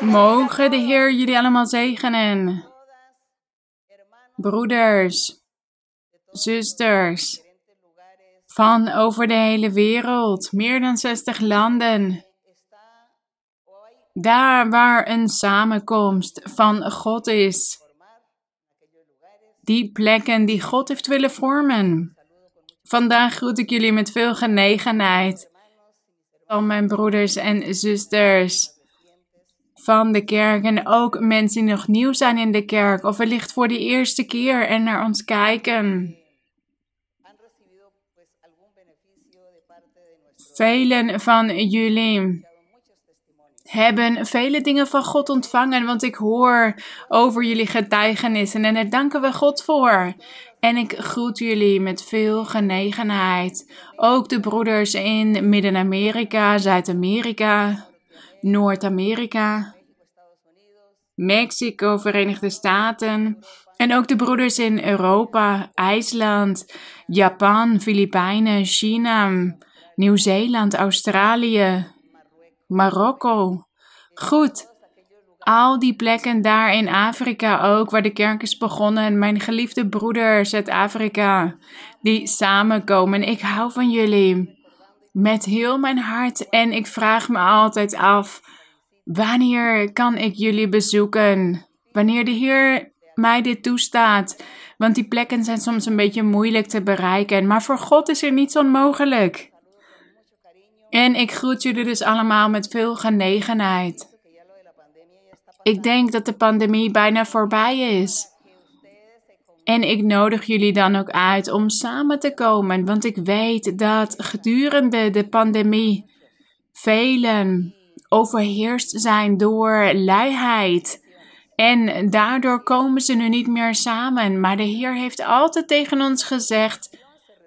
Mogen de Heer jullie allemaal zegenen. Broeders, zusters, van over de hele wereld, meer dan 60 landen. Daar waar een samenkomst van God is. Die plekken die God heeft willen vormen. Vandaag groet ik jullie met veel genegenheid. Al mijn broeders en zusters van de kerk en ook mensen die nog nieuw zijn in de kerk of wellicht voor de eerste keer en naar ons kijken. Velen van jullie hebben vele dingen van God ontvangen, want ik hoor over jullie getuigenissen en daar danken we God voor. En ik groet jullie met veel genegenheid. Ook de broeders in Midden-Amerika, Zuid-Amerika, Noord-Amerika, Mexico, Verenigde Staten. En ook de broeders in Europa, IJsland, Japan, Filipijnen, China, Nieuw-Zeeland, Australië, Marokko. Goed. Al die plekken daar in Afrika ook, waar de kerk is begonnen. Mijn geliefde broeders uit Afrika, die samenkomen. Ik hou van jullie. Met heel mijn hart. En ik vraag me altijd af, wanneer kan ik jullie bezoeken? Wanneer de Heer mij dit toestaat. Want die plekken zijn soms een beetje moeilijk te bereiken. Maar voor God is er niets onmogelijk. En ik groet jullie dus allemaal met veel genegenheid. Ik denk dat de pandemie bijna voorbij is. En ik nodig jullie dan ook uit om samen te komen, want ik weet dat gedurende de pandemie velen overheerst zijn door luiheid. En daardoor komen ze nu niet meer samen. Maar de Heer heeft altijd tegen ons gezegd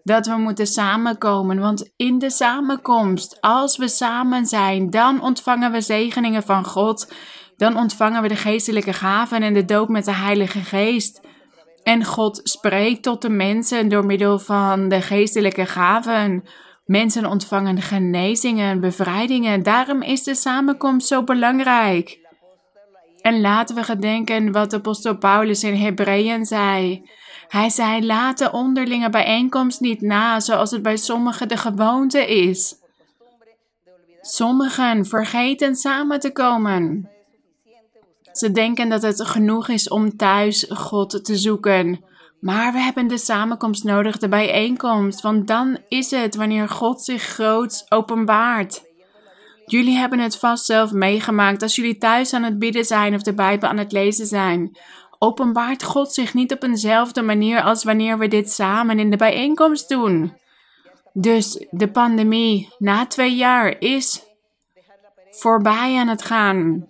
dat we moeten samenkomen. Want in de samenkomst, als we samen zijn, dan ontvangen we zegeningen van God. Dan ontvangen we de geestelijke gaven en de doop met de Heilige Geest. En God spreekt tot de mensen door middel van de geestelijke gaven. Mensen ontvangen genezingen, bevrijdingen. Daarom is de samenkomst zo belangrijk. En laten we gedenken wat de apostel Paulus in Hebreeën zei. Hij zei: Laat de onderlinge bijeenkomst niet na, zoals het bij sommigen de gewoonte is. Sommigen vergeten samen te komen. Ze denken dat het genoeg is om thuis God te zoeken. Maar we hebben de samenkomst nodig, de bijeenkomst, want dan is het wanneer God zich groots openbaart. Jullie hebben het vast zelf meegemaakt als jullie thuis aan het bidden zijn of de Bijbel aan het lezen zijn. Openbaart God zich niet op eenzelfde manier als wanneer we dit samen in de bijeenkomst doen. Dus de pandemie na twee jaar is voorbij aan het gaan.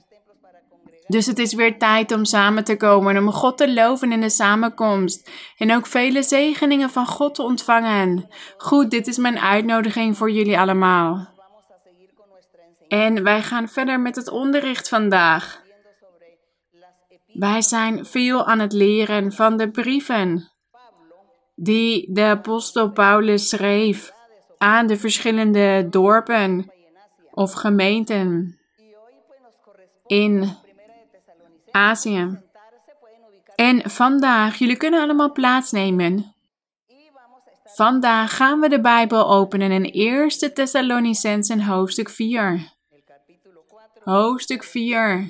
Dus het is weer tijd om samen te komen, om God te loven in de samenkomst en ook vele zegeningen van God te ontvangen. Goed, dit is mijn uitnodiging voor jullie allemaal. En wij gaan verder met het onderricht vandaag. Wij zijn veel aan het leren van de brieven die de apostel Paulus schreef aan de verschillende dorpen of gemeenten in En vandaag, jullie kunnen allemaal plaatsnemen. Vandaag gaan we de Bijbel openen in 1 Thessalonicensen hoofdstuk 4. Hoofdstuk 4.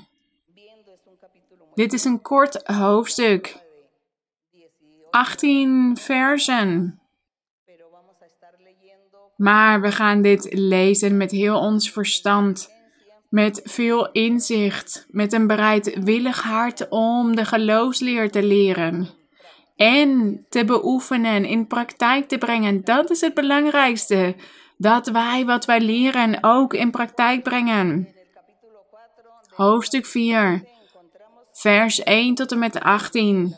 Dit is een kort hoofdstuk. 18 versen. Maar we gaan dit lezen met heel ons verstand met veel inzicht, met een bereidwillig hart om de geloofsleer te leren en te beoefenen, in praktijk te brengen. Dat is het belangrijkste. Dat wij wat wij leren ook in praktijk brengen. Hoofdstuk 4, vers 1 tot en met 18.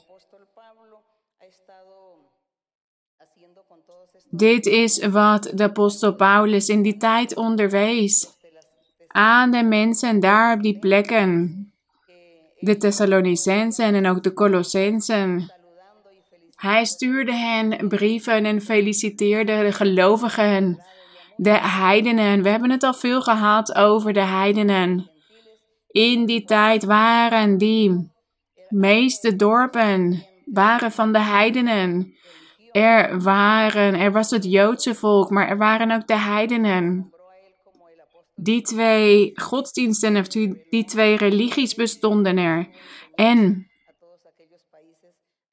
Dit is wat de apostel Paulus in die tijd onderwees aan de mensen daar op die plekken. De Thessalonicensen en ook de Colossensen. Hij stuurde hen brieven en feliciteerde de gelovigen, de heidenen. We hebben het al veel gehad over de heidenen. In die tijd waren die meeste dorpen waren van de heidenen. Er waren, er was het Joodse volk, maar er waren ook de heidenen. Die twee godsdiensten of die twee religies bestonden er. En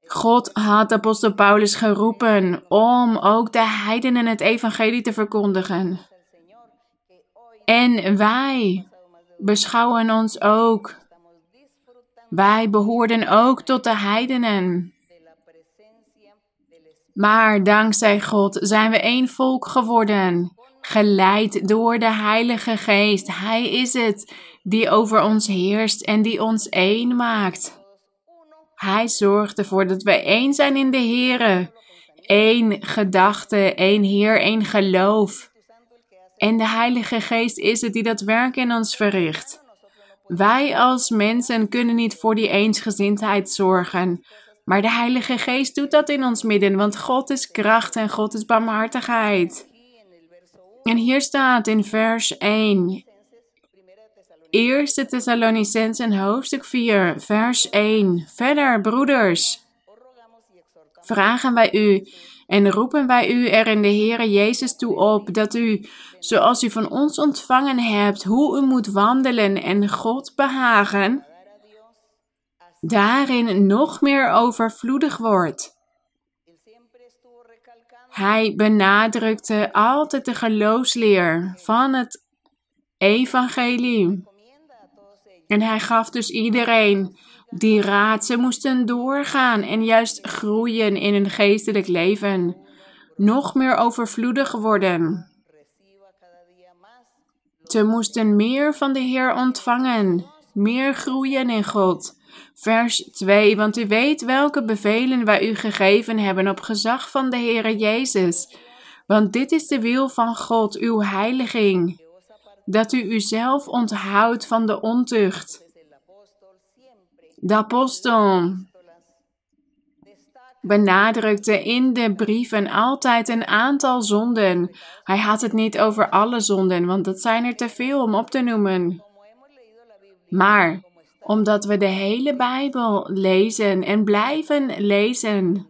God had apostel Paulus geroepen om ook de heidenen het evangelie te verkondigen. En wij beschouwen ons ook. Wij behoorden ook tot de heidenen. Maar dankzij God zijn we één volk geworden, geleid door de Heilige Geest. Hij is het die over ons heerst en die ons één maakt. Hij zorgt ervoor dat we één zijn in de Here. Eén gedachte, één Heer, één geloof. En de Heilige Geest is het die dat werk in ons verricht. Wij als mensen kunnen niet voor die eensgezindheid zorgen. Maar de Heilige Geest doet dat in ons midden, want God is kracht en God is barmhartigheid. En hier staat in vers 1. Eerste Thessalonicensen hoofdstuk 4, vers 1. Verder, broeders, vragen wij u en roepen wij u er in de Heere Jezus toe op dat u, zoals u van ons ontvangen hebt, hoe u moet wandelen en God behagen, daarin nog meer overvloedig wordt. Hij benadrukte altijd de geloofsleer van het evangelie. En hij gaf dus iedereen die raad. Ze moesten doorgaan en juist groeien in hun geestelijk leven. Nog meer overvloedig worden. Ze moesten meer van de Heer ontvangen, meer groeien in God. Vers 2, want u weet welke bevelen wij u gegeven hebben op gezag van de Heere Jezus. Want dit is de wil van God, uw heiliging, dat u uzelf onthoudt van de ontucht. De apostel benadrukte in de brieven altijd een aantal zonden. Hij had het niet over alle zonden, want dat zijn er te veel om op te noemen. Maar omdat we de hele Bijbel lezen en blijven lezen,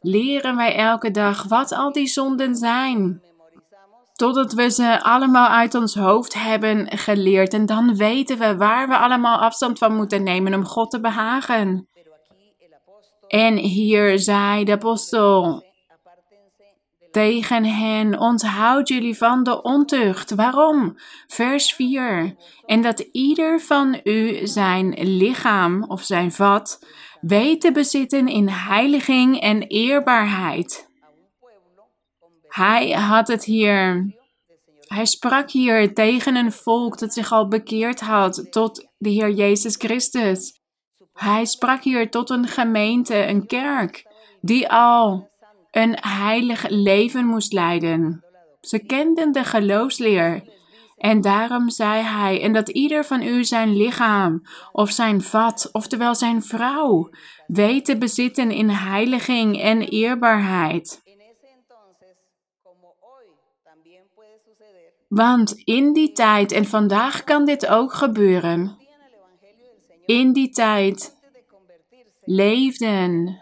leren wij elke dag wat al die zonden zijn. Totdat we ze allemaal uit ons hoofd hebben geleerd. En dan weten we waar we allemaal afstand van moeten nemen om God te behagen. En hier zei de apostel tegen hen: Onthoud jullie van de ontucht. Waarom? Vers 4. En dat ieder van u zijn lichaam of zijn vat weet te bezitten in heiliging en eerbaarheid. Hij had het hier. Hij sprak hier tegen een volk dat zich al bekeerd had tot de Heer Jezus Christus. Hij sprak hier tot een gemeente, een kerk, die al een heilig leven moest leiden. Ze kenden de geloofsleer. En daarom zei hij, en dat ieder van u zijn lichaam of zijn vat, oftewel zijn vrouw, weet te bezitten in heiliging en eerbaarheid. Want in die tijd, en vandaag kan dit ook gebeuren, in die tijd leefden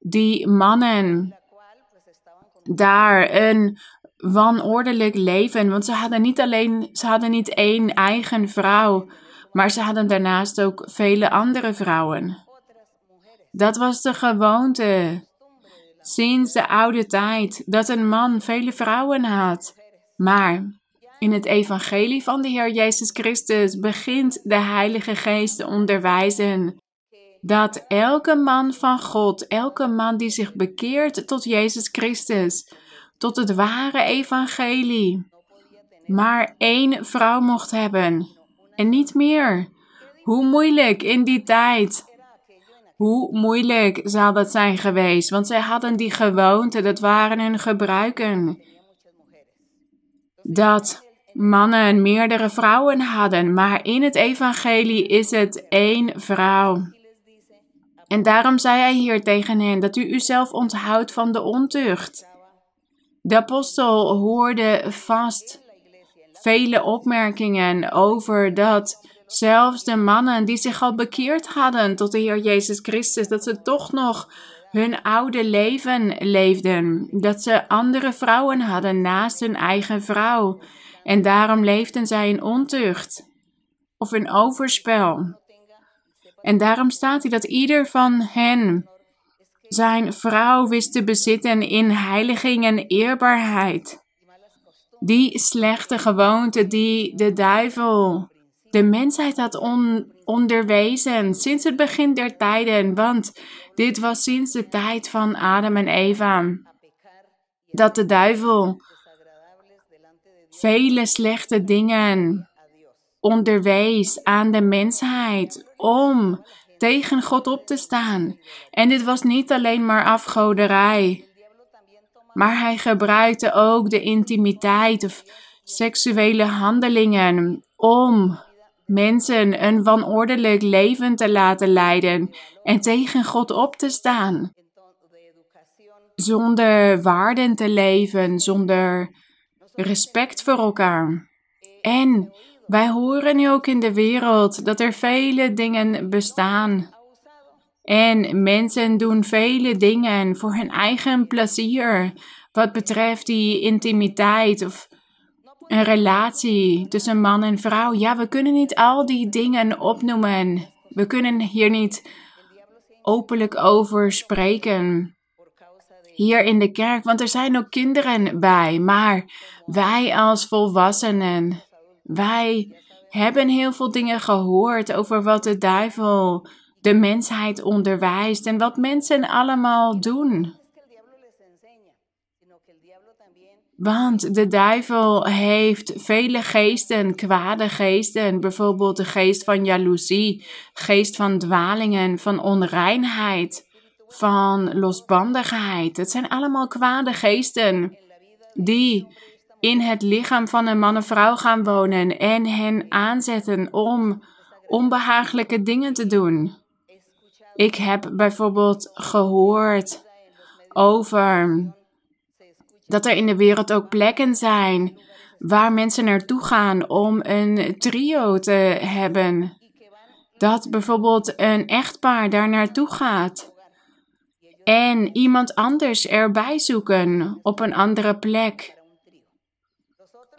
die mannen daar een wanordelijk leven. Want ze hadden niet alleen, ze hadden niet één eigen vrouw, maar ze hadden daarnaast ook vele andere vrouwen. Dat was de gewoonte sinds de oude tijd dat een man vele vrouwen had. Maar in het evangelie van de Heer Jezus Christus begint de Heilige Geest te onderwijzen dat elke man van God, elke man die zich bekeert tot Jezus Christus, tot het ware evangelie, maar één vrouw mocht hebben en niet meer. Hoe moeilijk in die tijd. Hoe moeilijk zou dat zijn geweest, want zij hadden die gewoonte, dat waren hun gebruiken. Dat mannen meerdere vrouwen hadden, maar in het evangelie is het één vrouw. En daarom zei hij hier tegen hen dat u uzelf onthoudt van de ontucht. De apostel hoorde vast vele opmerkingen over dat zelfs de mannen die zich al bekeerd hadden tot de Heer Jezus Christus, dat ze toch nog hun oude leven leefden. Dat ze andere vrouwen hadden naast hun eigen vrouw. En daarom leefden zij in ontucht of in overspel. En daarom staat hij dat ieder van hen zijn vrouw wist te bezitten in heiliging en eerbaarheid. Die slechte gewoonte die de duivel de mensheid had on onderwezen sinds het begin der tijden, want dit was sinds de tijd van Adam en Eva. Dat de duivel vele slechte dingen onderwees aan de mensheid om tegen God op te staan. En dit was niet alleen maar afgoderij, maar hij gebruikte ook de intimiteit of seksuele handelingen om mensen een wanordelijk leven te laten leiden en tegen God op te staan. Zonder waarden te leven, zonder respect voor elkaar. En wij horen nu ook in de wereld dat er vele dingen bestaan. En mensen doen vele dingen voor hun eigen plezier. Wat betreft die intimiteit of een relatie tussen man en vrouw. Ja, we kunnen niet al die dingen opnoemen. We kunnen hier niet openlijk over spreken. Hier in de kerk, want er zijn ook kinderen bij. Maar wij als volwassenen, wij hebben heel veel dingen gehoord over wat de duivel de mensheid onderwijst en wat mensen allemaal doen. Want de duivel heeft vele geesten, kwade geesten, bijvoorbeeld de geest van jaloezie, geest van dwalingen, van onreinheid, van losbandigheid. Het zijn allemaal kwade geesten die in het lichaam van een man of vrouw gaan wonen en hen aanzetten om onbehagelijke dingen te doen. Ik heb bijvoorbeeld gehoord over dat er in de wereld ook plekken zijn waar mensen naartoe gaan om een trio te hebben. Dat bijvoorbeeld een echtpaar daar naartoe gaat en iemand anders erbij zoeken op een andere plek.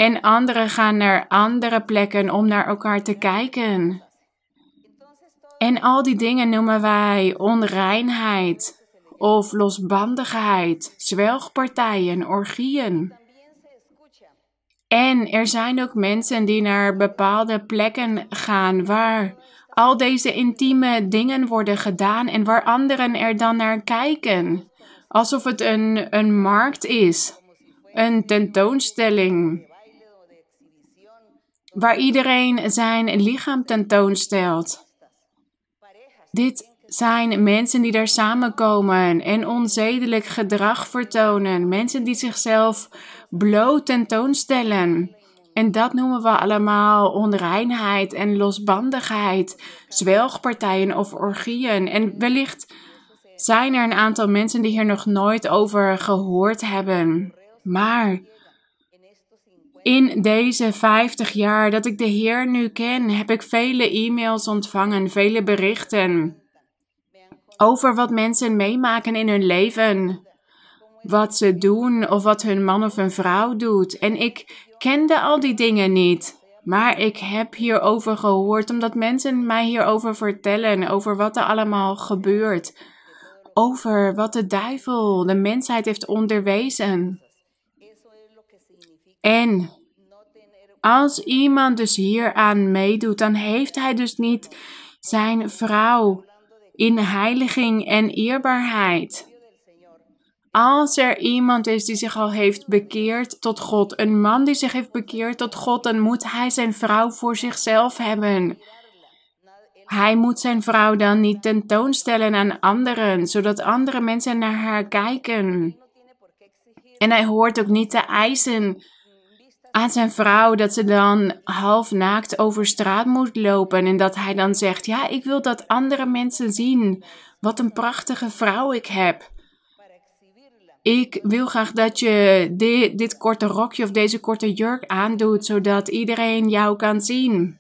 En anderen gaan naar andere plekken om naar elkaar te kijken. En al die dingen noemen wij onreinheid of losbandigheid, zwelgpartijen, orgieën. En er zijn ook mensen die naar bepaalde plekken gaan waar al deze intieme dingen worden gedaan en waar anderen er dan naar kijken. Alsof het een, een markt is, een tentoonstelling, waar iedereen zijn lichaam tentoonstelt. Dit zijn mensen die daar samenkomen en onzedelijk gedrag vertonen. Mensen die zichzelf bloot tentoonstellen. En dat noemen we allemaal onreinheid en losbandigheid, zwelgpartijen of orgieën. En wellicht zijn er een aantal mensen die hier nog nooit over gehoord hebben. Maar in deze 50 jaar dat ik de Heer nu ken, heb ik vele e-mails ontvangen, vele berichten over wat mensen meemaken in hun leven. Wat ze doen of wat hun man of hun vrouw doet. En ik kende al die dingen niet. Maar ik heb hierover gehoord omdat mensen mij hierover vertellen. Over wat er allemaal gebeurt. Over wat de duivel de mensheid heeft onderwezen. En als iemand dus hieraan meedoet, dan heeft hij dus niet zijn vrouw in heiliging en eerbaarheid. Als er iemand is die zich al heeft bekeerd tot God, een man die zich heeft bekeerd tot God, dan moet hij zijn vrouw voor zichzelf hebben. Hij moet zijn vrouw dan niet tentoonstellen aan anderen, zodat andere mensen naar haar kijken. En hij hoort ook niet te eisen aan zijn vrouw dat ze dan half naakt over straat moet lopen en dat hij dan zegt: Ja, ik wil dat andere mensen zien wat een prachtige vrouw ik heb. ik wil graag dat je dit, korte rokje of deze korte jurk aandoet, zodat iedereen jou kan zien.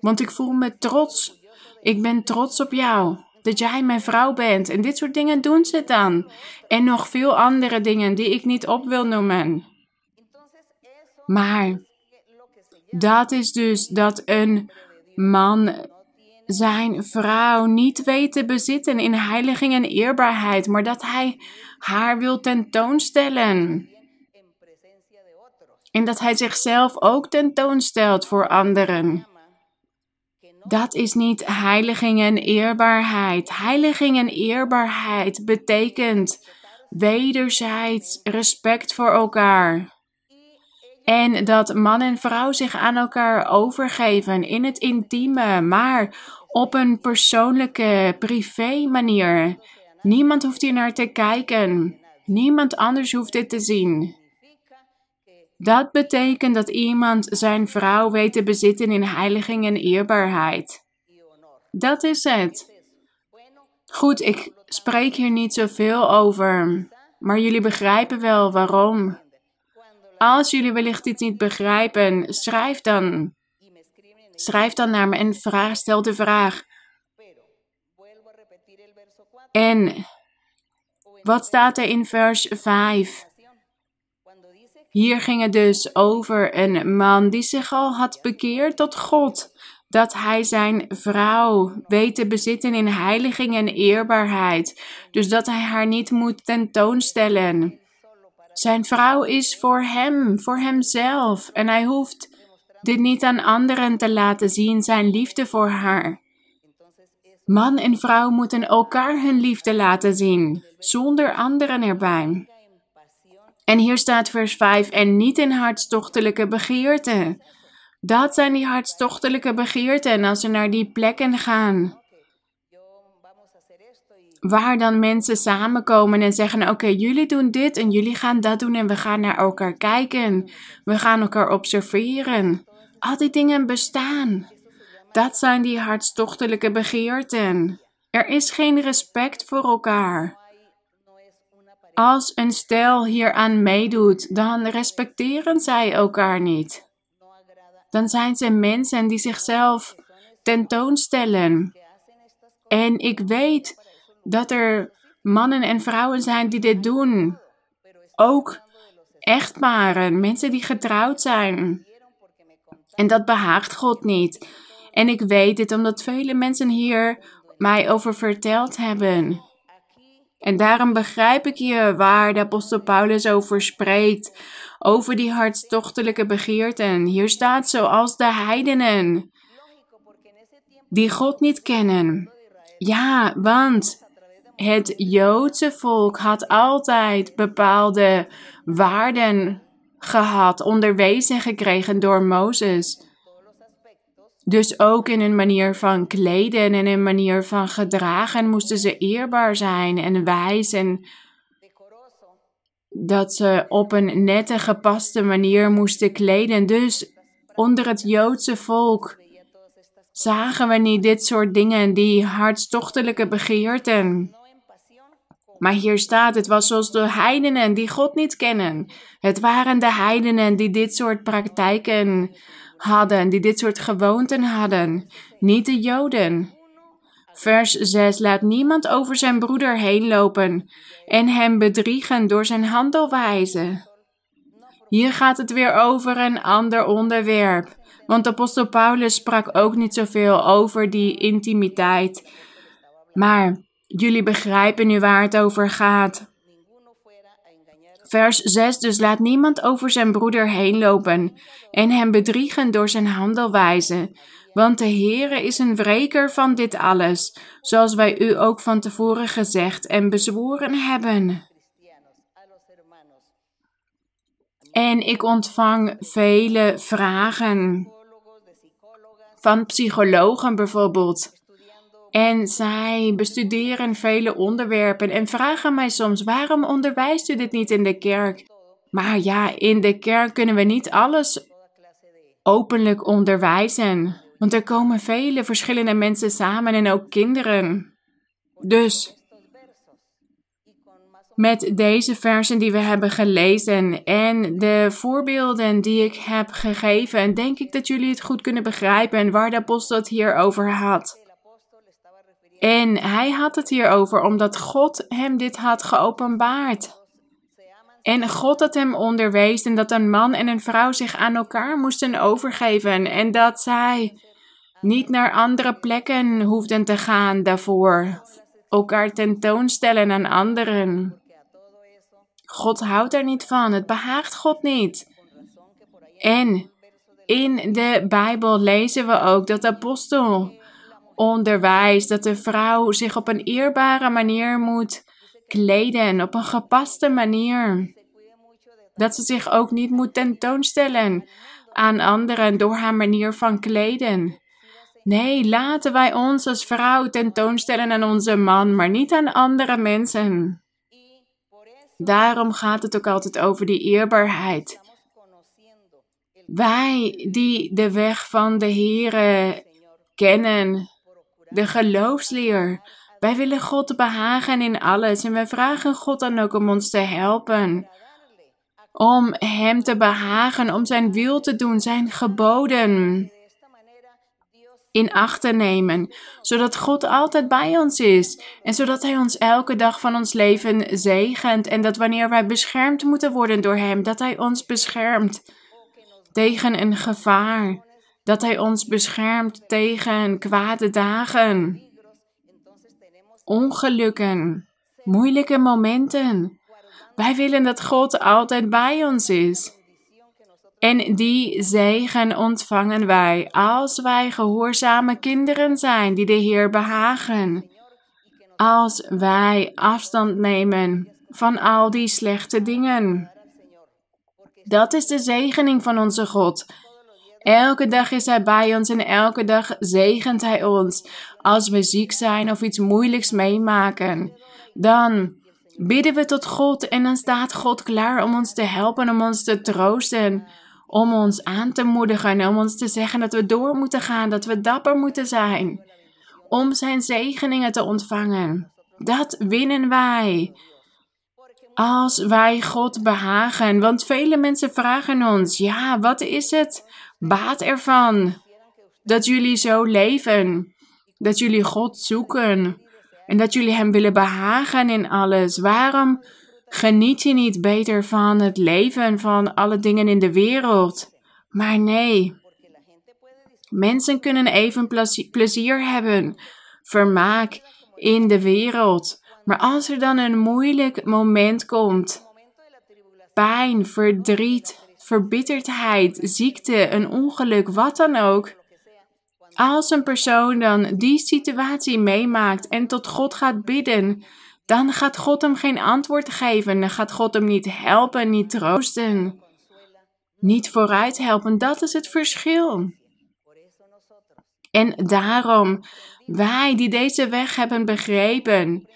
Want ik voel me trots. Ik ben trots op jou. Dat jij mijn vrouw bent. En dit soort dingen doen ze dan. En nog veel andere dingen die ik niet op wil noemen. Maar dat is dus dat een man zijn vrouw niet weet te bezitten in heiliging en eerbaarheid, maar dat hij haar wil tentoonstellen. En dat hij zichzelf ook tentoonstelt voor anderen. Dat is niet heiliging en eerbaarheid. Heiliging en eerbaarheid betekent wederzijds respect voor elkaar. En dat man en vrouw zich aan elkaar overgeven in het intieme, maar op een persoonlijke, privé manier. Niemand hoeft hier naar te kijken. Niemand anders hoeft dit te zien. Dat betekent dat iemand zijn vrouw weet te bezitten in heiliging en eerbaarheid. Dat is het. Goed, ik spreek hier niet zoveel over, maar jullie begrijpen wel waarom. Als jullie wellicht iets niet begrijpen, schrijf dan. Schrijf dan naar me en vraag, stel de vraag. En wat staat er in vers 5? Hier ging het dus over een man die zich al had bekeerd tot God. Dat hij zijn vrouw weet te bezitten in heiliging en eerbaarheid. Dus dat hij haar niet moet tentoonstellen. Zijn vrouw is voor hem, voor hemzelf. En hij hoeft dit niet aan anderen te laten zien, zijn liefde voor haar. Man en vrouw moeten elkaar hun liefde laten zien, zonder anderen erbij. En hier staat vers 5, en niet in hartstochtelijke begeerten. Dat zijn die hartstochtelijke begeerten en als ze naar die plekken gaan. Waar dan mensen samenkomen en zeggen: Oké, jullie doen dit en jullie gaan dat doen en we gaan naar elkaar kijken. We gaan elkaar observeren. Al die dingen bestaan. Dat zijn die hartstochtelijke begeerten. Er is geen respect voor elkaar. Als een stel hieraan meedoet, dan respecteren zij elkaar niet. Dan zijn ze mensen die zichzelf tentoonstellen. En ik weet dat er mannen en vrouwen zijn die dit doen. Ook echtparen, mensen die getrouwd zijn. En dat behaagt God niet. En ik weet dit omdat vele mensen hier mij over verteld hebben. En daarom begrijp ik je waar de apostel Paulus over spreekt, over die hartstochtelijke begeerten. Hier staat zoals de heidenen, die God niet kennen. Ja, want het Joodse volk had altijd bepaalde waarden gehad, onderwezen gekregen door Mozes. Dus ook in een manier van kleden en een manier van gedragen moesten ze eerbaar zijn en wijs en dat ze op een nette, gepaste manier moesten kleden. Dus onder het Joodse volk zagen we niet dit soort dingen, die hartstochtelijke begeerten. Maar hier staat, het was zoals de heidenen die God niet kennen. Het waren de heidenen die dit soort praktijken hadden, die dit soort gewoonten hadden, niet de Joden. Vers 6 laat niemand over zijn broeder heen lopen en hem bedriegen door zijn handelwijze. Hier gaat het weer over een ander onderwerp, want apostel Paulus sprak ook niet zoveel over die intimiteit. Maar jullie begrijpen nu waar het over gaat. Vers 6 Dus laat niemand over zijn broeder heen lopen en hem bedriegen door zijn handelwijze. Want de Heere is een wreker van dit alles, zoals wij u ook van tevoren gezegd en bezworen hebben. En ik ontvang vele vragen van psychologen bijvoorbeeld. En zij bestuderen vele onderwerpen en vragen mij soms: waarom onderwijst u dit niet in de kerk? Maar ja, in de kerk kunnen we niet alles openlijk onderwijzen, want er komen vele verschillende mensen samen en ook kinderen. Dus met deze versen die we hebben gelezen en de voorbeelden die ik heb gegeven, denk ik dat jullie het goed kunnen begrijpen waar de apostel het hier over had. En hij had het hier over omdat God hem dit had geopenbaard. En God had hem onderwezen en dat een man en een vrouw zich aan elkaar moesten overgeven en dat zij niet naar andere plekken hoefden te gaan daarvoor, elkaar tentoonstellen aan anderen. God houdt er niet van, het behaagt God niet. En in de Bijbel lezen we ook dat de apostel onderwijst dat de vrouw zich op een eerbare manier moet kleden, op een gepaste manier. Dat ze zich ook niet moet tentoonstellen aan anderen door haar manier van kleden. Nee, laten wij ons als vrouw tentoonstellen aan onze man, maar niet aan andere mensen. Daarom gaat het ook altijd over die eerbaarheid. Wij die de weg van de Here kennen, de geloofsleer. Wij willen God behagen in alles en wij vragen God dan ook om ons te helpen. Om Hem te behagen, om Zijn wil te doen, Zijn geboden in acht te nemen, zodat God altijd bij ons is en zodat Hij ons elke dag van ons leven zegent en dat wanneer wij beschermd moeten worden door Hem, dat Hij ons beschermt tegen een gevaar, dat Hij ons beschermt tegen kwade dagen, ongelukken, moeilijke momenten. Wij willen dat God altijd bij ons is. En die zegen ontvangen wij als wij gehoorzame kinderen zijn die de Heer behagen. Als wij afstand nemen van al die slechte dingen. Dat is de zegening van onze God. Elke dag is Hij bij ons en elke dag zegent Hij ons. Als we ziek zijn of iets moeilijks meemaken, dan bidden we tot God en dan staat God klaar om ons te helpen, om ons te troosten om ons aan te moedigen en om ons te zeggen dat we door moeten gaan, dat we dapper moeten zijn, om Zijn zegeningen te ontvangen. Dat winnen wij. Als wij God behagen, want vele mensen vragen ons: ja, wat is het baat ervan dat jullie zo leven, dat jullie God zoeken en dat jullie Hem willen behagen in alles? Waarom Geniet je niet beter van het leven, van alle dingen in de wereld? Maar nee. Mensen kunnen even plezier hebben, vermaak in de wereld. Maar als er dan een moeilijk moment komt, pijn, verdriet, verbitterdheid, ziekte, een ongeluk, wat dan ook. Als een persoon dan die situatie meemaakt en tot God gaat bidden, dan gaat God hem geen antwoord geven. Dan gaat God hem niet helpen, niet troosten, niet vooruit helpen. Dat is het verschil. En daarom, wij die deze weg hebben begrepen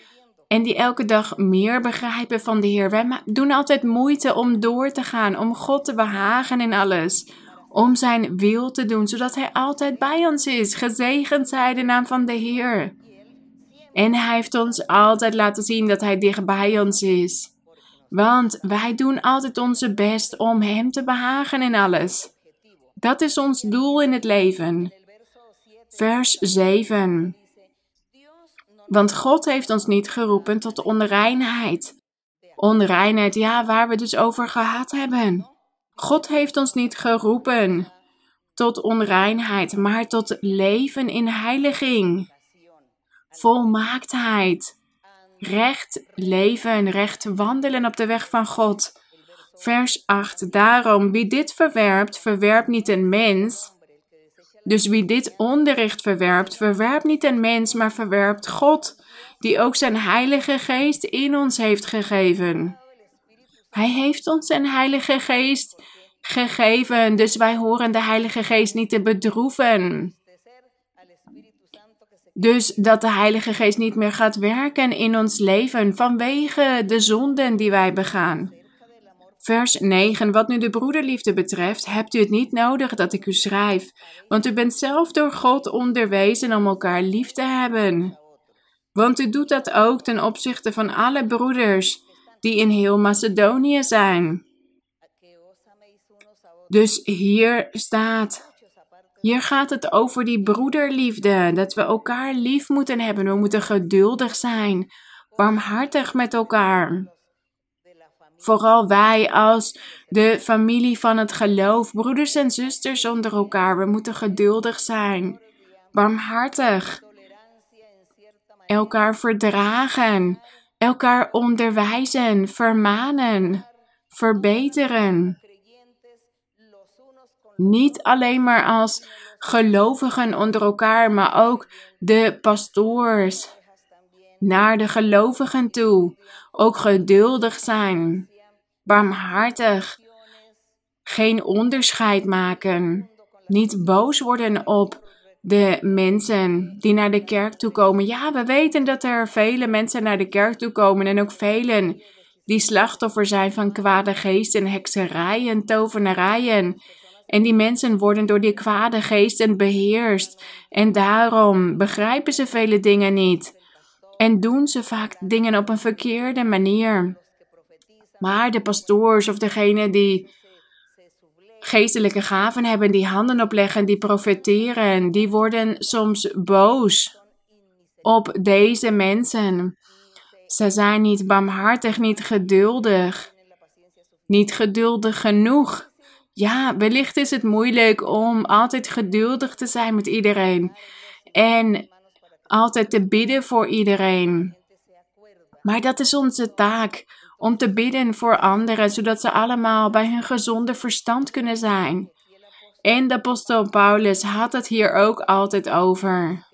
en die elke dag meer begrijpen van de Heer, wij doen altijd moeite om door te gaan, om God te behagen in alles. Om zijn wil te doen, zodat Hij altijd bij ons is. Gezegend zij de naam van de Heer. En Hij heeft ons altijd laten zien dat Hij dichtbij ons is. Want wij doen altijd onze best om Hem te behagen in alles. Dat is ons doel in het leven. Vers 7. Want God heeft ons niet geroepen tot onreinheid. Onreinheid, ja, waar we dus over gehad hebben. God heeft ons niet geroepen tot onreinheid, maar tot leven in heiliging volmaaktheid, recht leven, recht wandelen op de weg van God. Vers 8. Daarom, wie dit verwerpt, verwerpt niet een mens. Dus wie dit onderricht verwerpt, verwerpt niet een mens, maar verwerpt God, die ook zijn Heilige Geest in ons heeft gegeven. Hij heeft ons zijn Heilige Geest gegeven, dus wij horen de Heilige Geest niet te bedroeven. Dus dat de Heilige Geest niet meer gaat werken in ons leven vanwege de zonden die wij begaan. Vers 9. Wat nu de broederliefde betreft, hebt u het niet nodig dat ik u schrijf, want u bent zelf door God onderwezen om elkaar lief te hebben. Want u doet dat ook ten opzichte van alle broeders die in heel Macedonië zijn. Dus hier staat, hier gaat het over die broederliefde, dat we elkaar lief moeten hebben. We moeten geduldig zijn, barmhartig met elkaar. Vooral wij als de familie van het geloof, broeders en zusters onder elkaar. We moeten geduldig zijn, barmhartig, elkaar verdragen, elkaar onderwijzen, vermanen, verbeteren. Niet alleen maar als gelovigen onder elkaar, maar ook de pastoors naar de gelovigen toe. Ook geduldig zijn, barmhartig, geen onderscheid maken, niet boos worden op de mensen die naar de kerk toe komen. Ja, we weten dat er vele mensen naar de kerk toe komen en ook velen die slachtoffer zijn van kwade geesten, hekserijen, tovenarijen. En die mensen worden door die kwade geesten beheerst. En daarom begrijpen ze vele dingen niet. En doen ze vaak dingen op een verkeerde manier. Maar de pastoors of degene die geestelijke gaven hebben, die handen opleggen, die profeteren, die worden soms boos op deze mensen. Ze zijn niet barmhartig, niet geduldig, niet geduldig genoeg. Ja, wellicht is het moeilijk om altijd geduldig te zijn met iedereen en altijd te bidden voor iedereen. Maar dat is onze taak om te bidden voor anderen, zodat ze allemaal bij hun gezonde verstand kunnen zijn. En de apostel Paulus had het hier ook altijd over.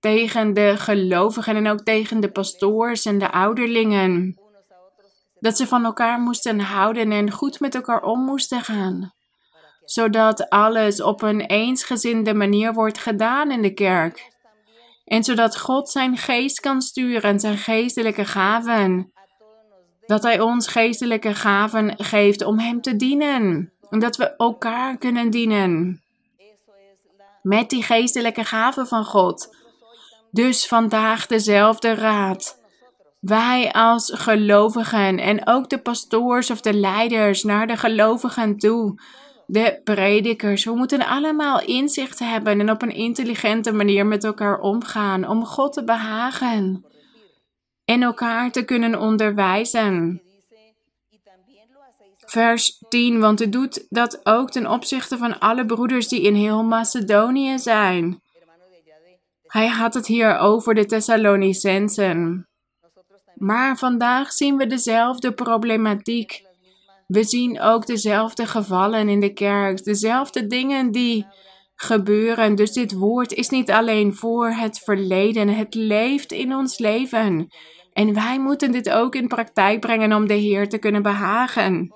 Tegen de gelovigen en ook tegen de pastoors en de ouderlingen. Dat ze van elkaar moesten houden en goed met elkaar om moesten gaan. Zodat alles op een eensgezinde manier wordt gedaan in de kerk. En zodat God zijn geest kan sturen en zijn geestelijke gaven dat Hij ons geestelijke gaven geeft om Hem te dienen. En dat we elkaar kunnen dienen. Met die geestelijke gaven van God. Dus vandaag dezelfde raad. Wij als gelovigen en ook de pastoors of de leiders naar de gelovigen toe, de predikers, we moeten allemaal inzicht hebben en op een intelligente manier met elkaar omgaan om God te behagen en elkaar te kunnen onderwijzen. Vers 10, want het doet dat ook ten opzichte van alle broeders die in heel Macedonië zijn. Hij had het hier over de Thessalonicensen. Maar vandaag zien we dezelfde problematiek. We zien ook dezelfde gevallen in de kerk, dezelfde dingen die gebeuren. Dus dit woord is niet alleen voor het verleden, het leeft in ons leven. En wij moeten dit ook in praktijk brengen om de Heer te kunnen behagen.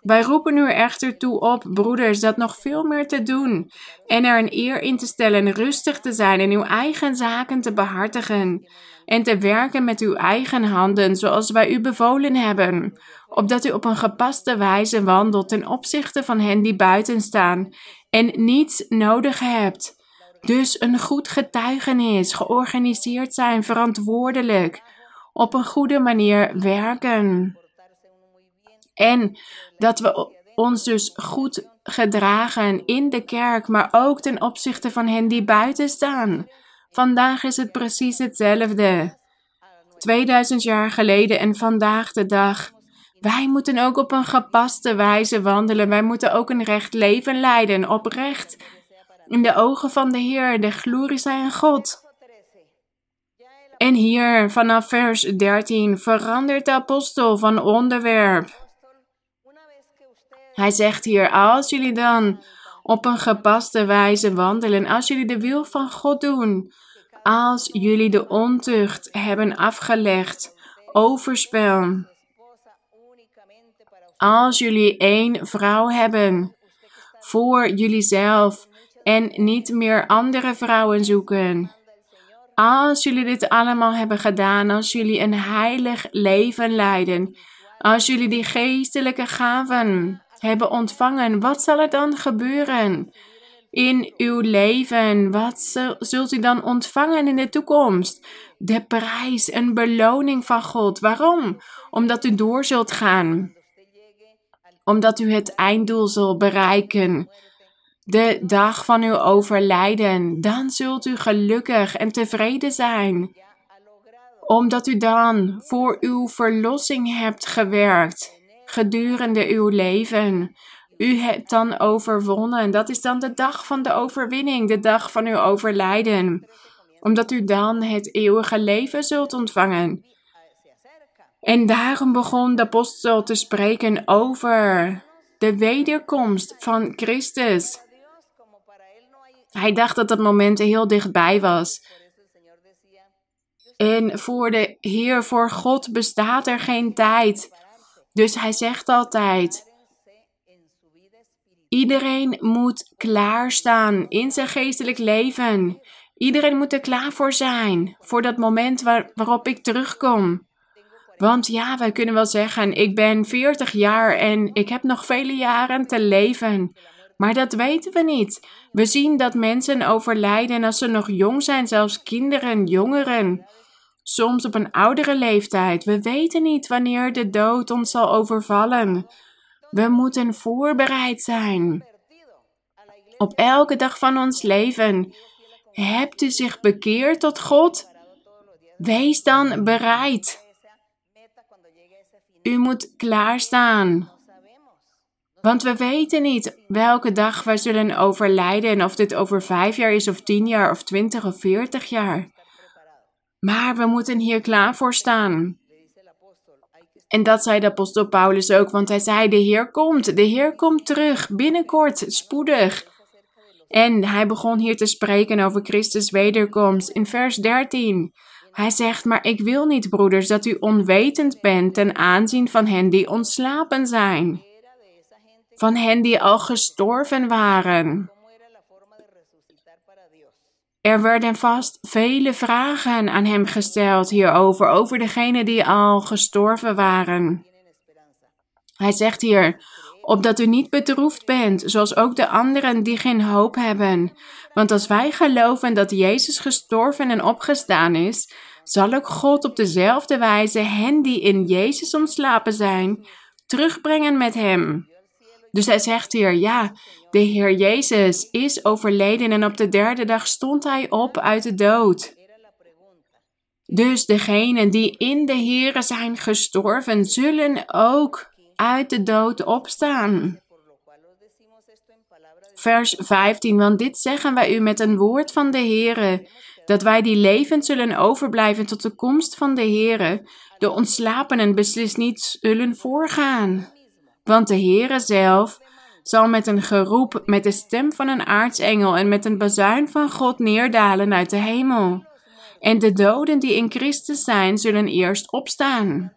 Wij roepen u echter toe op, broeders, dat nog veel meer te doen en er een eer in te stellen, rustig te zijn en uw eigen zaken te behartigen en te werken met uw eigen handen, zoals wij u bevolen hebben, opdat u op een gepaste wijze wandelt ten opzichte van hen die buiten staan en niets nodig hebt. Dus een goed getuigenis, georganiseerd zijn, verantwoordelijk, op een goede manier werken. En dat we ons dus goed gedragen in de kerk, maar ook ten opzichte van hen die buiten staan. Vandaag is het precies hetzelfde. 2000 jaar geleden en vandaag de dag. Wij moeten ook op een gepaste wijze wandelen. Wij moeten ook een recht leven leiden, oprecht in de ogen van de Heer, de glorie zij aan God. En hier vanaf vers 13 verandert de apostel van onderwerp. Hij zegt hier, als jullie dan op een gepaste wijze wandelen, als jullie de wil van God doen, als jullie de ontucht hebben afgelegd, overspel, als jullie één vrouw hebben voor jullie zelf en niet meer andere vrouwen zoeken. Als jullie dit allemaal hebben gedaan, als jullie een heilig leven leiden, als jullie die geestelijke gaven hebben ontvangen, wat zal er dan gebeuren in uw leven? Wat zult u dan ontvangen in de toekomst? de prijs, een beloning van God. Waarom? Omdat u door zult gaan. Omdat u het einddoel zult bereiken. De dag van uw overlijden. Dan zult u gelukkig en tevreden zijn. Omdat u dan voor uw verlossing hebt gewerkt gedurende uw leven. U hebt dan overwonnen. Dat is dan de dag van de overwinning, de dag van uw overlijden. Omdat u dan het eeuwige leven zult ontvangen. En daarom begon de apostel te spreken over de wederkomst van Christus. Hij dacht dat dat moment heel dichtbij was. En voor de Heer, voor God bestaat er geen tijd. Dus hij zegt altijd: Iedereen moet klaarstaan in zijn geestelijk leven. Iedereen moet er klaar voor zijn, voor dat moment waar, waarop ik terugkom. Want ja, wij kunnen wel zeggen: Ik ben 40 jaar en ik heb nog vele jaren te leven. Maar dat weten we niet. We zien dat mensen overlijden als ze nog jong zijn, zelfs kinderen, jongeren. Soms op een oudere leeftijd. We weten niet wanneer de dood ons zal overvallen. We moeten voorbereid zijn. Op elke dag van ons leven. Hebt u zich bekeerd tot God? Wees dan bereid. U moet klaarstaan. Want we weten niet welke dag wij zullen overlijden en of dit over vijf jaar is, of tien jaar, of twintig of veertig jaar. Maar we moeten hier klaar voor staan. En dat zei de apostel Paulus ook, want hij zei: De Heer komt, de Heer komt terug, binnenkort, spoedig. En hij begon hier te spreken over Christus' wederkomst in vers 13. Hij zegt: Maar ik wil niet, broeders, dat u onwetend bent ten aanzien van hen die ontslapen zijn, van hen die al gestorven waren. Er werden vast vele vragen aan hem gesteld hierover, over degenen die al gestorven waren. Hij zegt hier, opdat u niet bedroefd bent, zoals ook de anderen die geen hoop hebben. Want als wij geloven dat Jezus gestorven en opgestaan is, zal ook God op dezelfde wijze hen die in Jezus ontslapen zijn, terugbrengen met hem. Dus hij zegt hier, ja, de Heer Jezus is overleden en op de derde dag stond hij op uit de dood. Dus degenen die in de Heere zijn gestorven, zullen ook uit de dood opstaan. Vers 15, want dit zeggen wij u met een woord van de Heere, dat wij die levend zullen overblijven tot de komst van de Heere, de ontslapenen beslist niet zullen voorgaan. Want de Heere zelf zal met een geroep, met de stem van een aartsengel en met een bazuin van God neerdalen uit de hemel. En de doden die in Christus zijn, zullen eerst opstaan.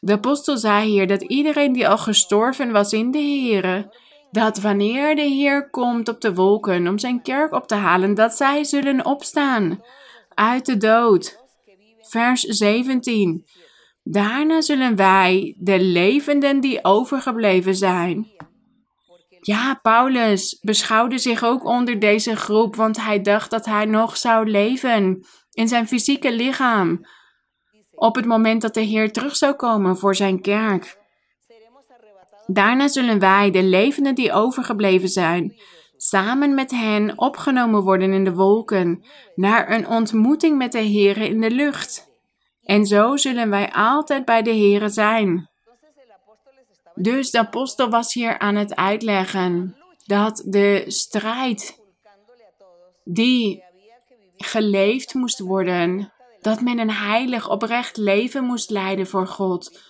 De apostel zei hier dat iedereen die al gestorven was in de Heere, dat wanneer de Heer komt op de wolken om zijn kerk op te halen, dat zij zullen opstaan uit de dood. Vers 17. Daarna zullen wij, de levenden die overgebleven zijn. Ja, Paulus beschouwde zich ook onder deze groep, want hij dacht dat hij nog zou leven in zijn fysieke lichaam. Op het moment dat de Heer terug zou komen voor zijn kerk. Daarna zullen wij, de levenden die overgebleven zijn, samen met hen opgenomen worden in de wolken, naar een ontmoeting met de Heer in de lucht. En zo zullen wij altijd bij de Heere zijn. Dus de apostel was hier aan het uitleggen dat de strijd die geleefd moest worden, dat men een heilig, oprecht leven moest leiden voor God,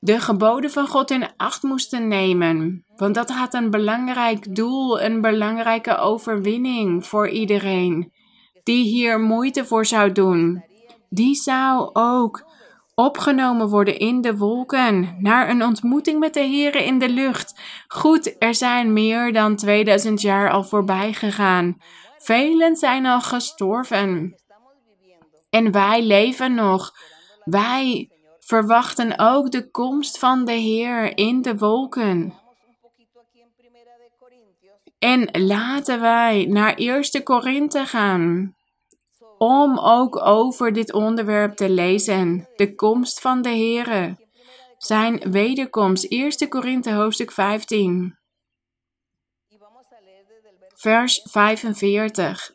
de geboden van God in acht moesten nemen, want dat had een belangrijk doel, een belangrijke overwinning voor iedereen die hier moeite voor zou doen die zou ook opgenomen worden in de wolken, naar een ontmoeting met de Here in de lucht. Goed, er zijn meer dan 2000 jaar al voorbij gegaan. Velen zijn al gestorven. En wij leven nog. Wij verwachten ook de komst van de Heer in de wolken. En laten wij naar 1 Korinthe gaan om ook over dit onderwerp te lezen. De komst van de Here. Zijn wederkomst. 1 Korinthe hoofdstuk 15. Vers 45.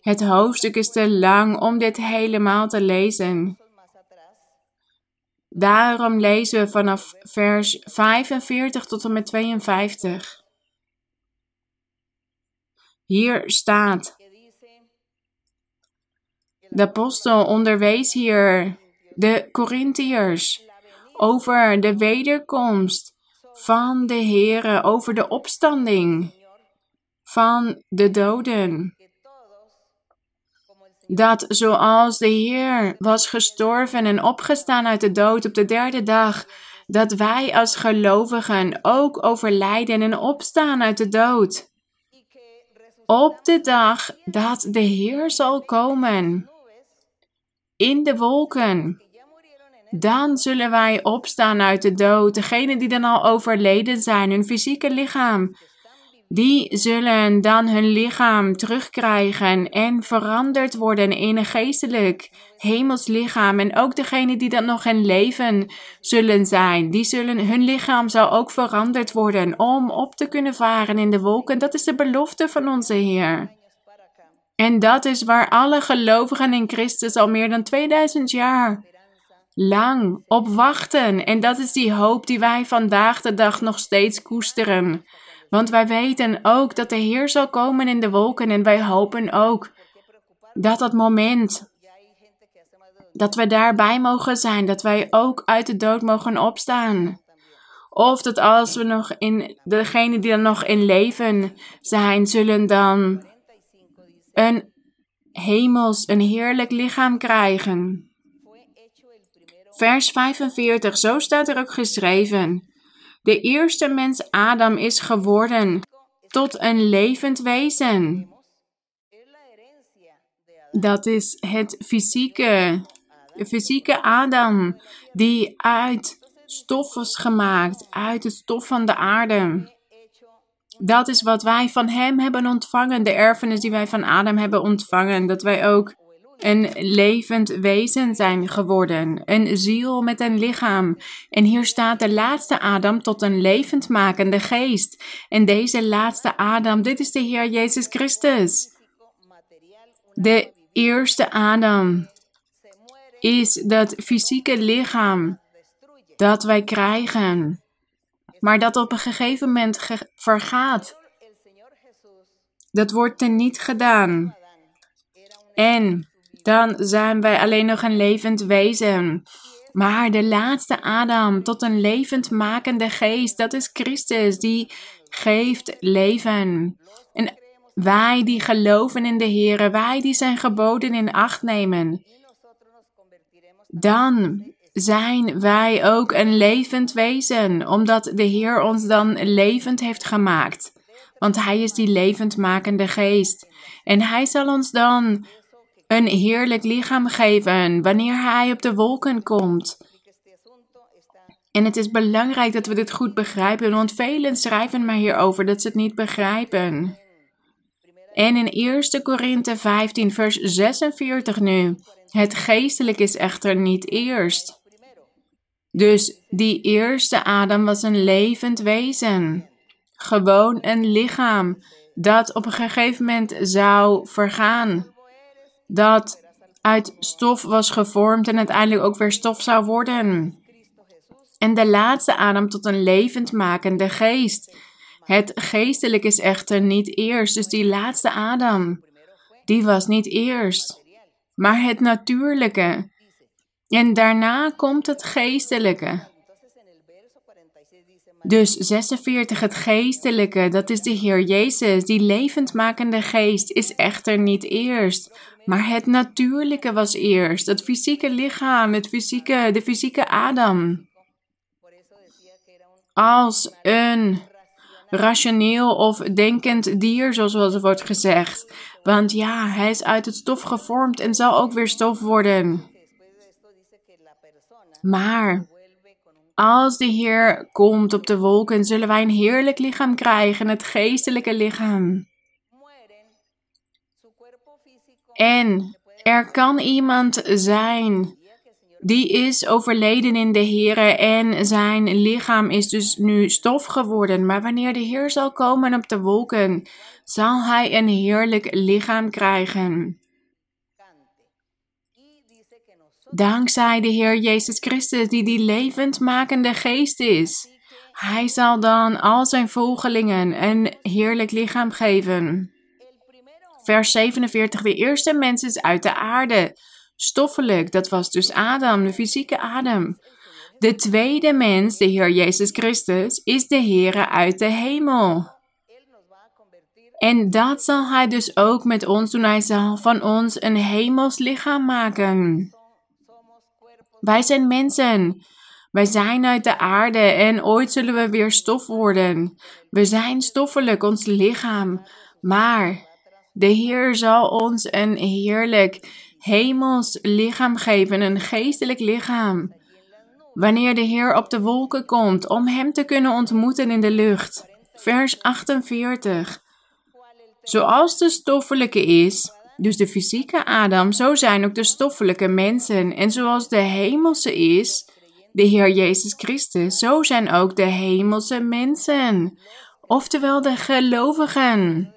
Het hoofdstuk is te lang om dit helemaal te lezen. Daarom lezen we vanaf vers 45 tot en met 52. Hier staat: De apostel onderwees hier de Corinthiërs over de wederkomst van de Here, over de opstanding van de doden dat zoals de Heer was gestorven en opgestaan uit de dood op de derde dag, dat wij als gelovigen ook overlijden en opstaan uit de dood. Op de dag dat de Heer zal komen in de wolken, dan zullen wij opstaan uit de dood. Degenen die dan al overleden zijn, hun fysieke lichaam, die zullen dan hun lichaam terugkrijgen en veranderd worden in een geestelijk hemels lichaam. En ook degenen die dan nog in leven zullen zijn, die zullen, hun lichaam zal ook veranderd worden om op te kunnen varen in de wolken. Dat is de belofte van onze Heer. En dat is waar alle gelovigen in Christus al meer dan 2000 jaar lang op wachten. En dat is die hoop die wij vandaag de dag nog steeds koesteren. Want wij weten ook dat de Heer zal komen in de wolken en wij hopen ook dat dat moment dat we daarbij mogen zijn, dat wij ook uit de dood mogen opstaan. Of dat als we nog in, degenen die dan nog in leven zijn, zullen dan een hemels, een heerlijk lichaam krijgen. Vers 45, zo staat er ook geschreven. De eerste mens Adam is geworden tot een levend wezen. Dat is het fysieke, de fysieke Adam die uit stof was gemaakt, uit het stof van de aarde. Dat is wat wij van hem hebben ontvangen, de erfenis die wij van Adam hebben ontvangen, dat wij ook een levend wezen zijn geworden, een ziel met een lichaam. En hier staat de laatste Adam tot een levendmakende geest. En deze laatste Adam, dit is de Heer Jezus Christus. De eerste Adam is dat fysieke lichaam dat wij krijgen, maar dat op een gegeven moment vergaat. Dat wordt teniet gedaan. En dan zijn wij alleen nog een levend wezen. Maar de laatste Adam tot een levendmakende geest, dat is Christus, die geeft leven. En wij die geloven in de Heer, wij die zijn geboden in acht nemen, dan zijn wij ook een levend wezen, omdat de Heer ons dan levend heeft gemaakt. Want Hij is die levendmakende geest. En Hij zal ons dan een heerlijk lichaam geven wanneer Hij op de wolken komt. En het is belangrijk dat we dit goed begrijpen, want velen schrijven maar hierover dat ze het niet begrijpen. En in 1 Korinthe 15, vers 46 nu. Het geestelijk is echter niet eerst. Dus die eerste Adam was een levend wezen. Gewoon een lichaam dat op een gegeven moment zou vergaan dat uit stof was gevormd en uiteindelijk ook weer stof zou worden. En de laatste adem tot een levendmakende geest. Het geestelijk is echter niet eerst, dus die laatste adem, die was niet eerst, maar het natuurlijke. En daarna komt het geestelijke. Dus 46, het geestelijke, dat is de Heer Jezus. Die levendmakende geest is echter niet eerst, maar het natuurlijke was eerst. Het fysieke lichaam, het fysieke, de fysieke Adam. Als een rationeel of denkend dier, zoals wel wordt gezegd. Want ja, hij is uit het stof gevormd en zal ook weer stof worden. Maar als de Heer komt op de wolken, zullen wij een heerlijk lichaam krijgen, het geestelijke lichaam. En er kan iemand zijn die is overleden in de Heer en zijn lichaam is dus nu stof geworden. Maar wanneer de Heer zal komen op de wolken, zal hij een heerlijk lichaam krijgen. Dankzij de Heer Jezus Christus, die die levendmakende geest is. Hij zal dan al zijn volgelingen een heerlijk lichaam geven. Vers 47. De eerste mens is uit de aarde. Stoffelijk, dat was dus Adam, de fysieke Adam. De tweede mens, de Heer Jezus Christus, is de Heer uit de hemel. En dat zal Hij dus ook met ons doen. Hij zal van ons een hemels lichaam maken. Wij zijn mensen. Wij zijn uit de aarde en ooit zullen we weer stof worden. We zijn stoffelijk, ons lichaam. Maar de Heer zal ons een heerlijk hemels lichaam geven, een geestelijk lichaam. Wanneer de Heer op de wolken komt om Hem te kunnen ontmoeten in de lucht. Vers 48. Zoals de stoffelijke is, dus de fysieke Adam, zo zijn ook de stoffelijke mensen. En zoals de hemelse is, de Heer Jezus Christus, zo zijn ook de hemelse mensen. Oftewel de gelovigen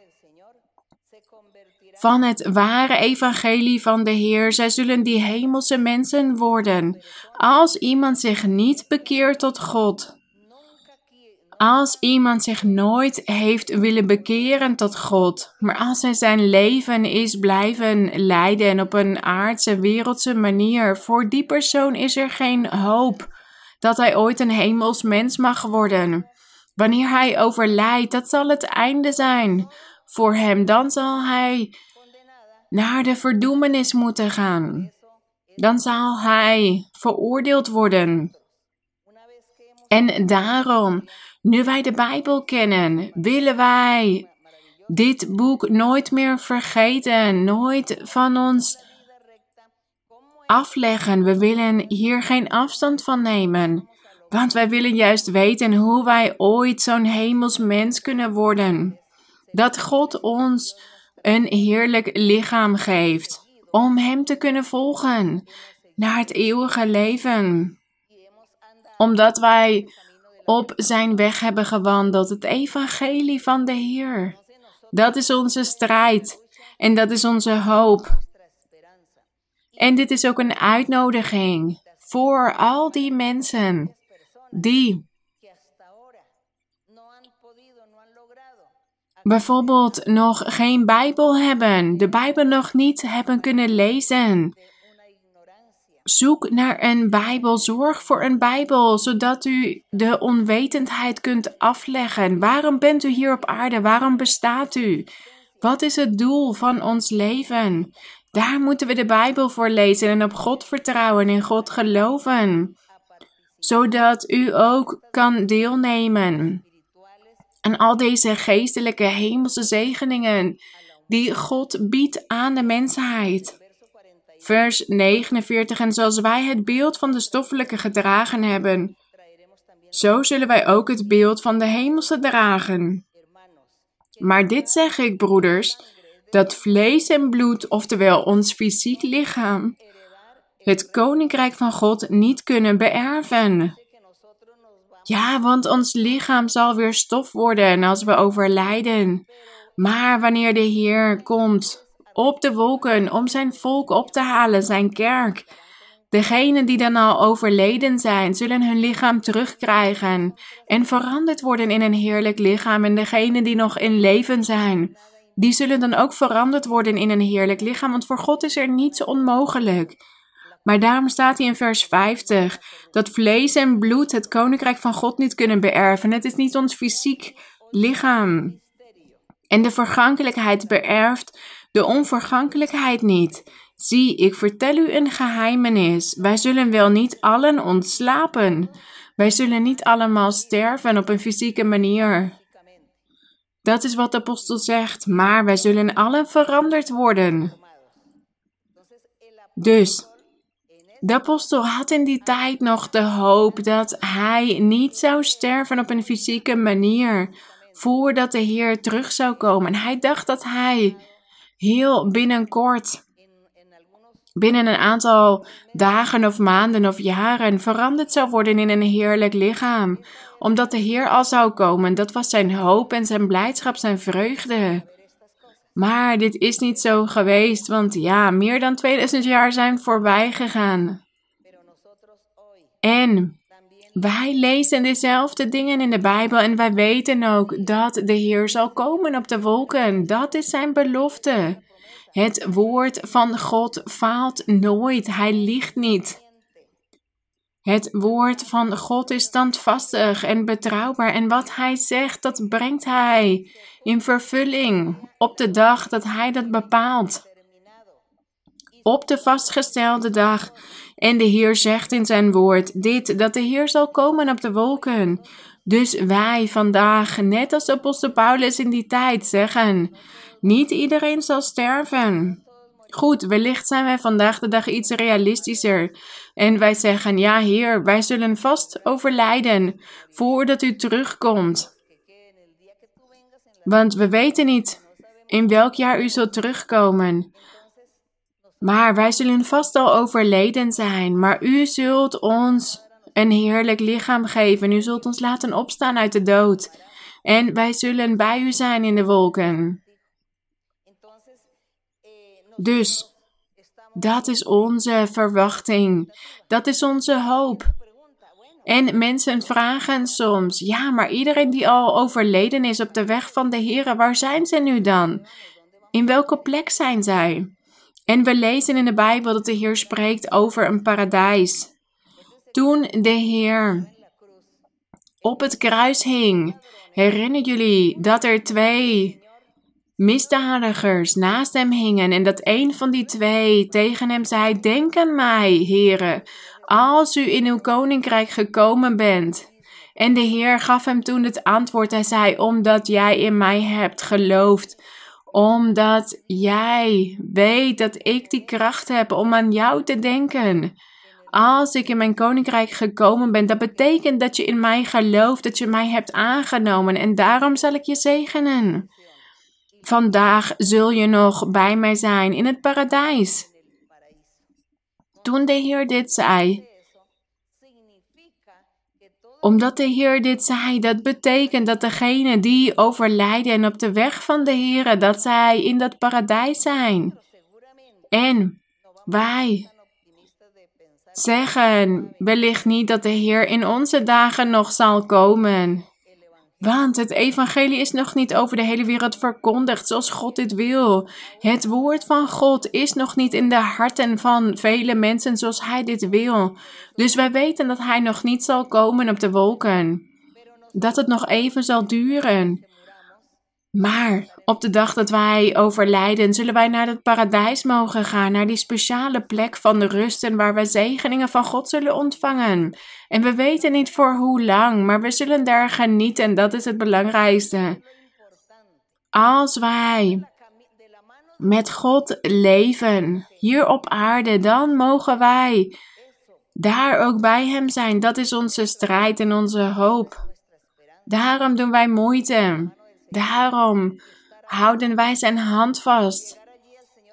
van het ware evangelie van de Heer. Zij zullen die hemelse mensen worden. Als iemand zich niet bekeert tot God. Als iemand zich nooit heeft willen bekeren tot God, maar als hij zijn leven is blijven leiden op een aardse, wereldse manier, voor die persoon is er geen hoop dat hij ooit een hemels mens mag worden. Wanneer hij overlijdt, dat zal het einde zijn voor hem. Dan zal hij naar de verdoemenis moeten gaan. Dan zal hij veroordeeld worden. En daarom, nu wij de Bijbel kennen, willen wij dit boek nooit meer vergeten, nooit van ons afleggen. We willen hier geen afstand van nemen, want wij willen juist weten hoe wij ooit zo'n hemels mens kunnen worden. Dat God ons een heerlijk lichaam geeft om Hem te kunnen volgen naar het eeuwige leven. Omdat wij op Zijn weg hebben gewandeld, het evangelie van de Heer. Dat is onze strijd en dat is onze hoop. En dit is ook een uitnodiging voor al die mensen die bijvoorbeeld nog geen Bijbel hebben, de Bijbel nog niet hebben kunnen lezen. Zoek naar een Bijbel, zorg voor een Bijbel, zodat u de onwetendheid kunt afleggen. Waarom bent u hier op aarde? Waarom bestaat u? Wat is het doel van ons leven? Daar moeten we de Bijbel voor lezen en op God vertrouwen en God geloven, zodat u ook kan deelnemen en al deze geestelijke hemelse zegeningen die God biedt aan de mensheid. Vers 49. En zoals wij het beeld van de stoffelijke gedragen hebben, zo zullen wij ook het beeld van de hemelse dragen. Maar dit zeg ik, broeders, dat vlees en bloed, oftewel ons fysiek lichaam, het koninkrijk van God niet kunnen beërven. Ja, want ons lichaam zal weer stof worden als we overlijden. Maar wanneer de Heer komt op de wolken om zijn volk op te halen, zijn kerk, degenen die dan al overleden zijn, zullen hun lichaam terugkrijgen en veranderd worden in een heerlijk lichaam. En degenen die nog in leven zijn, die zullen dan ook veranderd worden in een heerlijk lichaam, want voor God is er niets onmogelijk. Maar daarom staat hij in vers 50 dat vlees en bloed het koninkrijk van God niet kunnen beërven. Het is niet ons fysiek lichaam. En de vergankelijkheid beërft de onvergankelijkheid niet. Zie, ik vertel u een geheimenis. Wij zullen wel niet allen ontslapen. Wij zullen niet allemaal sterven op een fysieke manier. Dat is wat de apostel zegt, maar wij zullen allen veranderd worden. Dus de apostel had in die tijd nog de hoop dat hij niet zou sterven op een fysieke manier voordat de Heer terug zou komen. Hij dacht dat hij heel binnenkort binnen een aantal dagen of maanden of jaren veranderd zou worden in een heerlijk lichaam, omdat de Heer al zou komen. Dat was zijn hoop en zijn blijdschap, zijn vreugde. Maar dit is niet zo geweest, want ja, meer dan 2000 jaar zijn voorbij gegaan. En wij lezen dezelfde dingen in de Bijbel en wij weten ook dat de Heer zal komen op de wolken. Dat is zijn belofte. Het woord van God faalt nooit. Hij liegt niet. Het woord van God is standvastig en betrouwbaar en wat hij zegt, dat brengt hij in vervulling op de dag dat hij dat bepaalt. Op de vastgestelde dag. En de Heer zegt in zijn woord dit, dat de Heer zal komen op de wolken. Dus wij vandaag, net als de apostel Paulus in die tijd, zeggen: Niet iedereen zal sterven. Goed, wellicht zijn wij vandaag de dag iets realistischer. En wij zeggen: Ja, Heer, wij zullen vast overlijden voordat u terugkomt. Want we weten niet in welk jaar u zult terugkomen. Maar wij zullen vast al overleden zijn. Maar u zult ons een heerlijk lichaam geven. U zult ons laten opstaan uit de dood. En wij zullen bij u zijn in de wolken. Dus dat is onze verwachting. Dat is onze hoop. En mensen vragen soms: ja, maar iedereen die al overleden is op de weg van de Heer, waar zijn ze nu dan? In welke plek zijn zij? En we lezen in de Bijbel dat de Heer spreekt over een paradijs. Toen de Heer op het kruis hing, herinneren jullie dat er twee misdadigers naast hem hingen en dat een van die twee tegen hem zei: Denk aan mij, heren, als u in uw koninkrijk gekomen bent. En de Heer gaf hem toen het antwoord. Hij zei: Omdat jij in mij hebt geloofd, omdat jij weet dat ik die kracht heb om aan jou te denken. Als ik in mijn koninkrijk gekomen ben, dat betekent dat je in mij gelooft, dat je mij hebt aangenomen en daarom zal ik je zegenen. Vandaag zul je nog bij mij zijn in het paradijs. Toen de Heer dit zei, omdat de Heer dit zei, dat betekent dat degenen die overlijden op de weg van de Heer, dat zij in dat paradijs zijn. En wij zeggen wellicht niet dat de Heer in onze dagen nog zal komen. Want het evangelie is nog niet over de hele wereld verkondigd zoals God dit wil. Het woord van God is nog niet in de harten van vele mensen zoals Hij dit wil. Dus wij weten dat Hij nog niet zal komen op de wolken. Dat het nog even zal duren. Maar op de dag dat wij overlijden, zullen wij naar het paradijs mogen gaan, naar die speciale plek van de rust en waar wij zegeningen van God zullen ontvangen. En we weten niet voor hoe lang, maar we zullen daar genieten en dat is het belangrijkste. Als wij met God leven hier op aarde, dan mogen wij daar ook bij Hem zijn. Dat is onze strijd en onze hoop. Daarom doen wij moeite. Daarom houden wij zijn hand vast,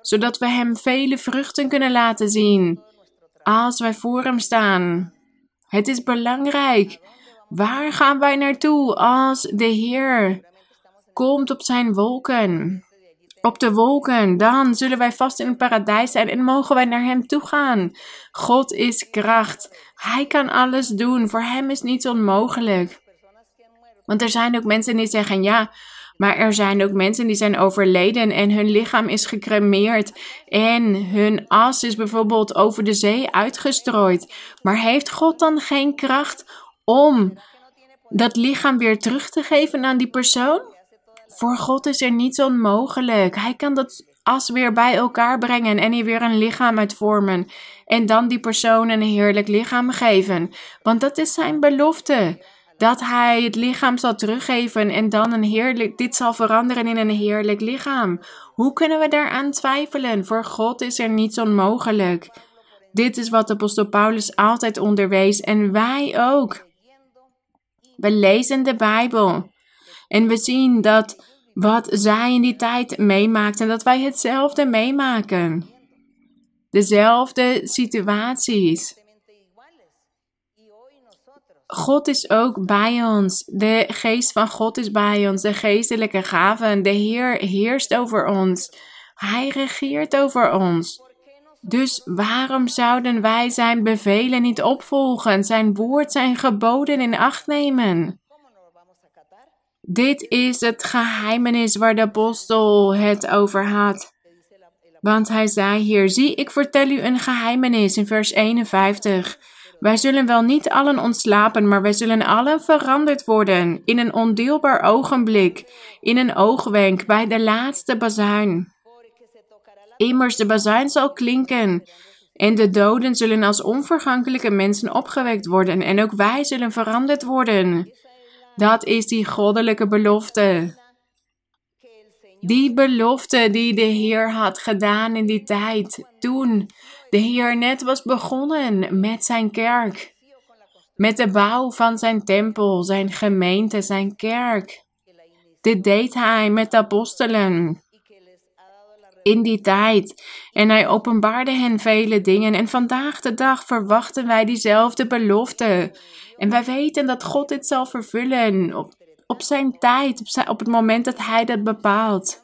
zodat we hem vele vruchten kunnen laten zien als wij voor hem staan. Het is belangrijk. Waar gaan wij naartoe als de Heer komt op zijn wolken? Op de wolken, dan zullen wij vast in het paradijs zijn en mogen wij naar Hem toe gaan. God is kracht. Hij kan alles doen. Voor Hem is niets onmogelijk. Want er zijn ook mensen die zeggen: ja, maar er zijn ook mensen die zijn overleden en hun lichaam is gecremeerd en hun as is bijvoorbeeld over de zee uitgestrooid. Maar heeft God dan geen kracht om dat lichaam weer terug te geven aan die persoon? Voor God is er niets onmogelijk. Hij kan dat as weer bij elkaar brengen en hier weer een lichaam uitvormen. En dan die persoon een heerlijk lichaam geven. Want dat is zijn belofte dat hij het lichaam zal teruggeven en dan een heerlijk, dit zal veranderen in een heerlijk lichaam. Hoe kunnen we daaraan twijfelen? Voor God is er niets onmogelijk. Dit is wat de apostel Paulus altijd onderwees en wij ook. We lezen de Bijbel en we zien dat wat zij in die tijd meemaakten, dat wij hetzelfde meemaken. dezelfde situaties. God is ook bij ons. De geest van God is bij ons. De geestelijke gaven. De Heer heerst over ons. Hij regeert over ons. Dus waarom zouden wij zijn bevelen niet opvolgen, zijn woord, zijn geboden in acht nemen? Dit is het geheimenis waar de apostel het over had. Want hij zei hier: Zie, ik vertel u een geheimenis in vers 51. Wij zullen wel niet allen ontslapen, maar wij zullen allen veranderd worden in een ondeelbaar ogenblik, in een oogwenk, bij de laatste bazuin. Immers de bazuin zal klinken en de doden zullen als onvergankelijke mensen opgewekt worden en ook wij zullen veranderd worden. Dat is die goddelijke belofte. Die belofte die de Heer had gedaan in die tijd, toen de Heer net was begonnen met zijn kerk, met de bouw van zijn tempel, zijn gemeente, zijn kerk. Dit deed hij met de apostelen in die tijd. En hij openbaarde hen vele dingen. En vandaag de dag verwachten wij diezelfde belofte. En wij weten dat God dit zal vervullen op, op zijn tijd, op, zijn, op het moment dat hij dat bepaalt.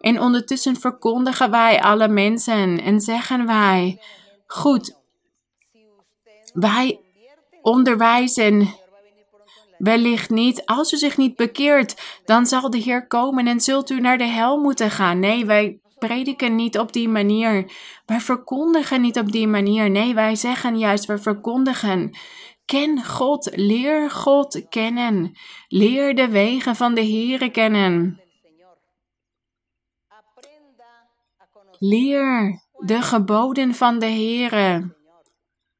En ondertussen verkondigen wij alle mensen en zeggen wij: Goed, wij onderwijzen wellicht niet. Als u zich niet bekeert, dan zal de Heer komen en zult u naar de hel moeten gaan. Nee, wij prediken niet op die manier. Wij verkondigen niet op die manier. Nee, wij zeggen juist, we verkondigen. Ken God, leer God kennen. Leer de wegen van de Heere kennen. Leer de geboden van de Heere.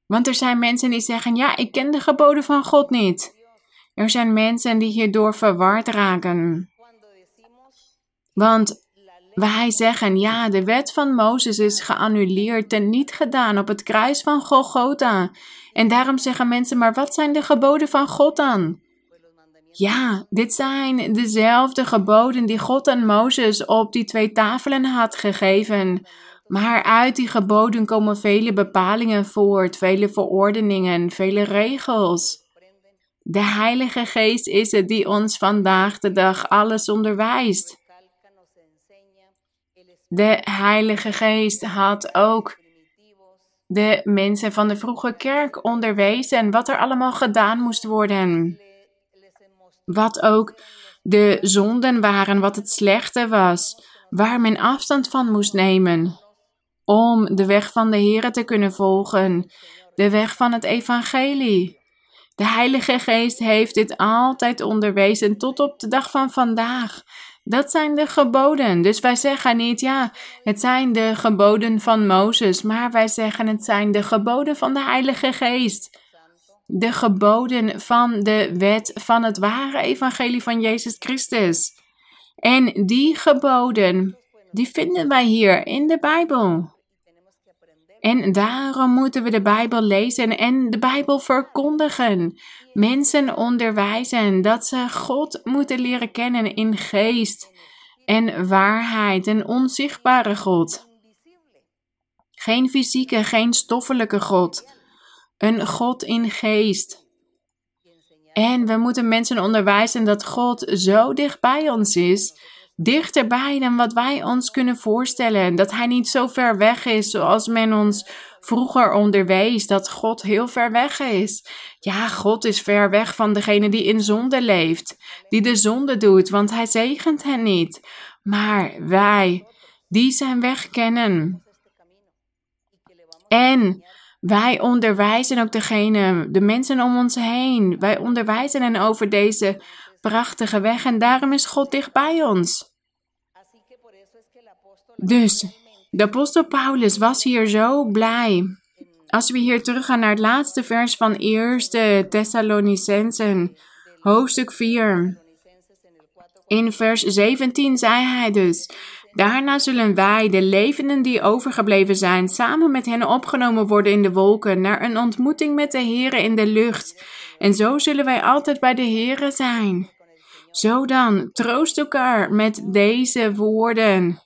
Want er zijn mensen die zeggen: Ja, ik ken de geboden van God niet. Er zijn mensen die hierdoor verward raken. Want wij zeggen, ja, de wet van Mozes is geannuleerd en niet gedaan op het kruis van Golgotha. En daarom zeggen mensen, maar wat zijn de geboden van God dan? Ja, dit zijn dezelfde geboden die God aan Mozes op die twee tafelen had gegeven. Maar uit die geboden komen vele bepalingen voort, vele verordeningen, vele regels. De Heilige Geest is het die ons vandaag de dag alles onderwijst. De Heilige Geest had ook de mensen van de vroege kerk onderwezen wat er allemaal gedaan moest worden. Wat ook de zonden waren, wat het slechte was, waar men afstand van moest nemen. Om de weg van de Here te kunnen volgen, de weg van het Evangelie. De Heilige Geest heeft dit altijd onderwezen tot op de dag van vandaag. Dat zijn de geboden. Dus wij zeggen niet, ja, het zijn de geboden van Mozes, maar wij zeggen het zijn de geboden van de Heilige Geest. De geboden van de wet van het ware evangelie van Jezus Christus. En die geboden, die vinden wij hier in de Bijbel. En daarom moeten we de Bijbel lezen en de Bijbel verkondigen. Mensen onderwijzen dat ze God moeten leren kennen in geest en waarheid, een onzichtbare God. Geen fysieke, geen stoffelijke God. Een God in geest. En we moeten mensen onderwijzen dat God zo dicht bij ons is dichterbij dan wat wij ons kunnen voorstellen. Dat Hij niet zo ver weg is zoals men ons vroeger onderwees, dat God heel ver weg is. Ja, God is ver weg van degene die in zonde leeft, die de zonde doet, want Hij zegent hen niet. Maar wij, die zijn weg kennen. En wij onderwijzen ook degene, de mensen om ons heen. Wij onderwijzen hen over deze prachtige weg en daarom is God dicht bij ons. Dus de apostel Paulus was hier zo blij. Als we hier teruggaan naar het laatste vers van 1 Thessalonicensen, hoofdstuk 4. In vers 17 zei hij dus: Daarna zullen wij, de levenden die overgebleven zijn, samen met hen opgenomen worden in de wolken, naar een ontmoeting met de Here in de lucht. En zo zullen wij altijd bij de Here zijn. Zo dan, troost elkaar met deze woorden.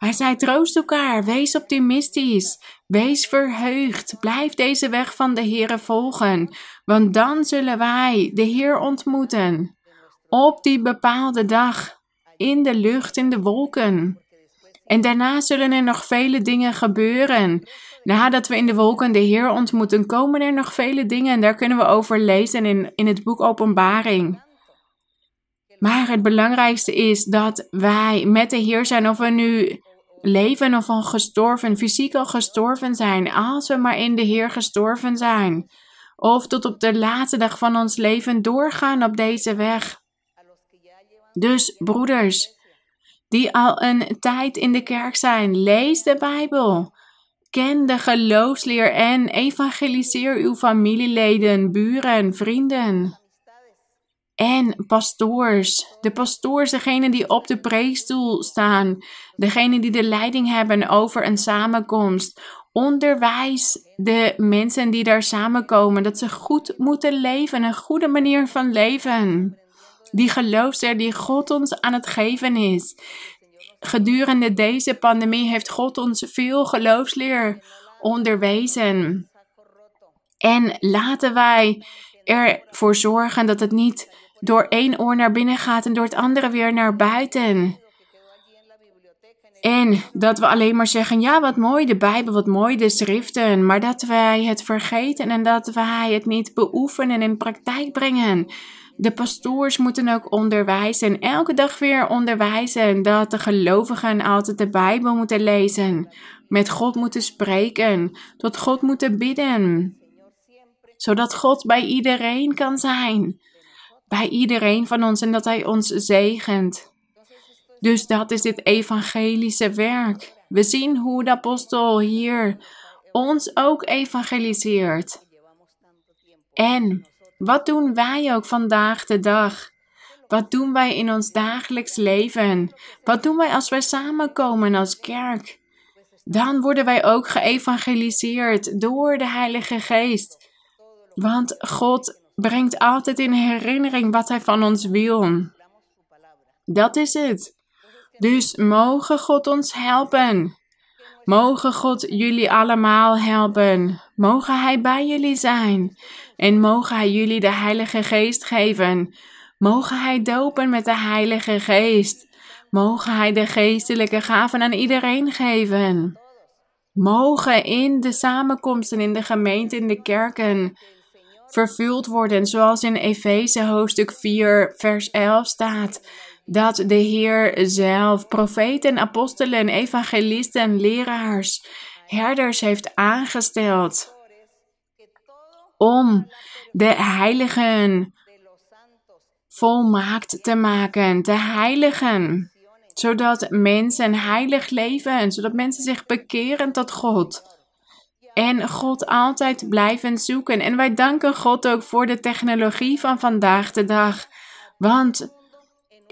Hij zei: troost elkaar, wees optimistisch, wees verheugd, blijf deze weg van de Heer volgen, want dan zullen wij de Heer ontmoeten. Op die bepaalde dag, in de lucht, in de wolken. En daarna zullen er nog vele dingen gebeuren. Nadat we in de wolken de Heer ontmoeten, komen er nog vele dingen en daar kunnen we over lezen in, in het boek Openbaring. Maar het belangrijkste is dat wij met de Heer zijn, of we nu leven of al gestorven, fysiek al gestorven zijn, als we maar in de Heer gestorven zijn. Of tot op de laatste dag van ons leven doorgaan op deze weg. Dus broeders, die al een tijd in de kerk zijn, lees de Bijbel. Ken de geloofsleer en evangeliseer uw familieleden, buren, vrienden. En pastoors, de pastoors, degene die op de preekstoel staan, degene die de leiding hebben over een samenkomst. Onderwijs de mensen die daar samenkomen dat ze goed moeten leven, een goede manier van leven. Die geloofster die God ons aan het geven is. Gedurende deze pandemie heeft God ons veel geloofsleer onderwezen. En laten wij ervoor zorgen dat het niet door één oor naar binnen gaat en door het andere weer naar buiten. En dat we alleen maar zeggen, ja, wat mooi de Bijbel, wat mooi de schriften, maar dat wij het vergeten en dat wij het niet beoefenen en in praktijk brengen. De pastoors moeten ook onderwijzen, elke dag weer onderwijzen dat de gelovigen altijd de Bijbel moeten lezen, met God moeten spreken, tot God moeten bidden, zodat God bij iedereen kan zijn, bij iedereen van ons en dat Hij ons zegent. Dus dat is dit evangelische werk. We zien hoe de apostel hier ons ook evangeliseert. En wat doen wij ook vandaag de dag? Wat doen wij in ons dagelijks leven? Wat doen wij als wij samenkomen als kerk? Dan worden wij ook geëvangeliseerd door de Heilige Geest. Want God brengt altijd in herinnering wat Hij van ons wil. Dat is het. Dus mogen God ons helpen. Mogen God jullie allemaal helpen. Mogen Hij bij jullie zijn. En mogen Hij jullie de Heilige Geest geven. Mogen Hij dopen met de Heilige Geest. Mogen Hij de geestelijke gaven aan iedereen geven. Mogen in de samenkomsten, in de gemeente, in de kerken vervuld worden, zoals in Efeze hoofdstuk 4, vers 11 staat dat de Heer zelf profeten, apostelen, evangelisten, leraars, herders heeft aangesteld om de heiligen volmaakt te maken, te heiligen, zodat mensen heilig leven, zodat mensen zich bekeren tot God. En God altijd blijven zoeken. En wij danken God ook voor de technologie van vandaag de dag. Want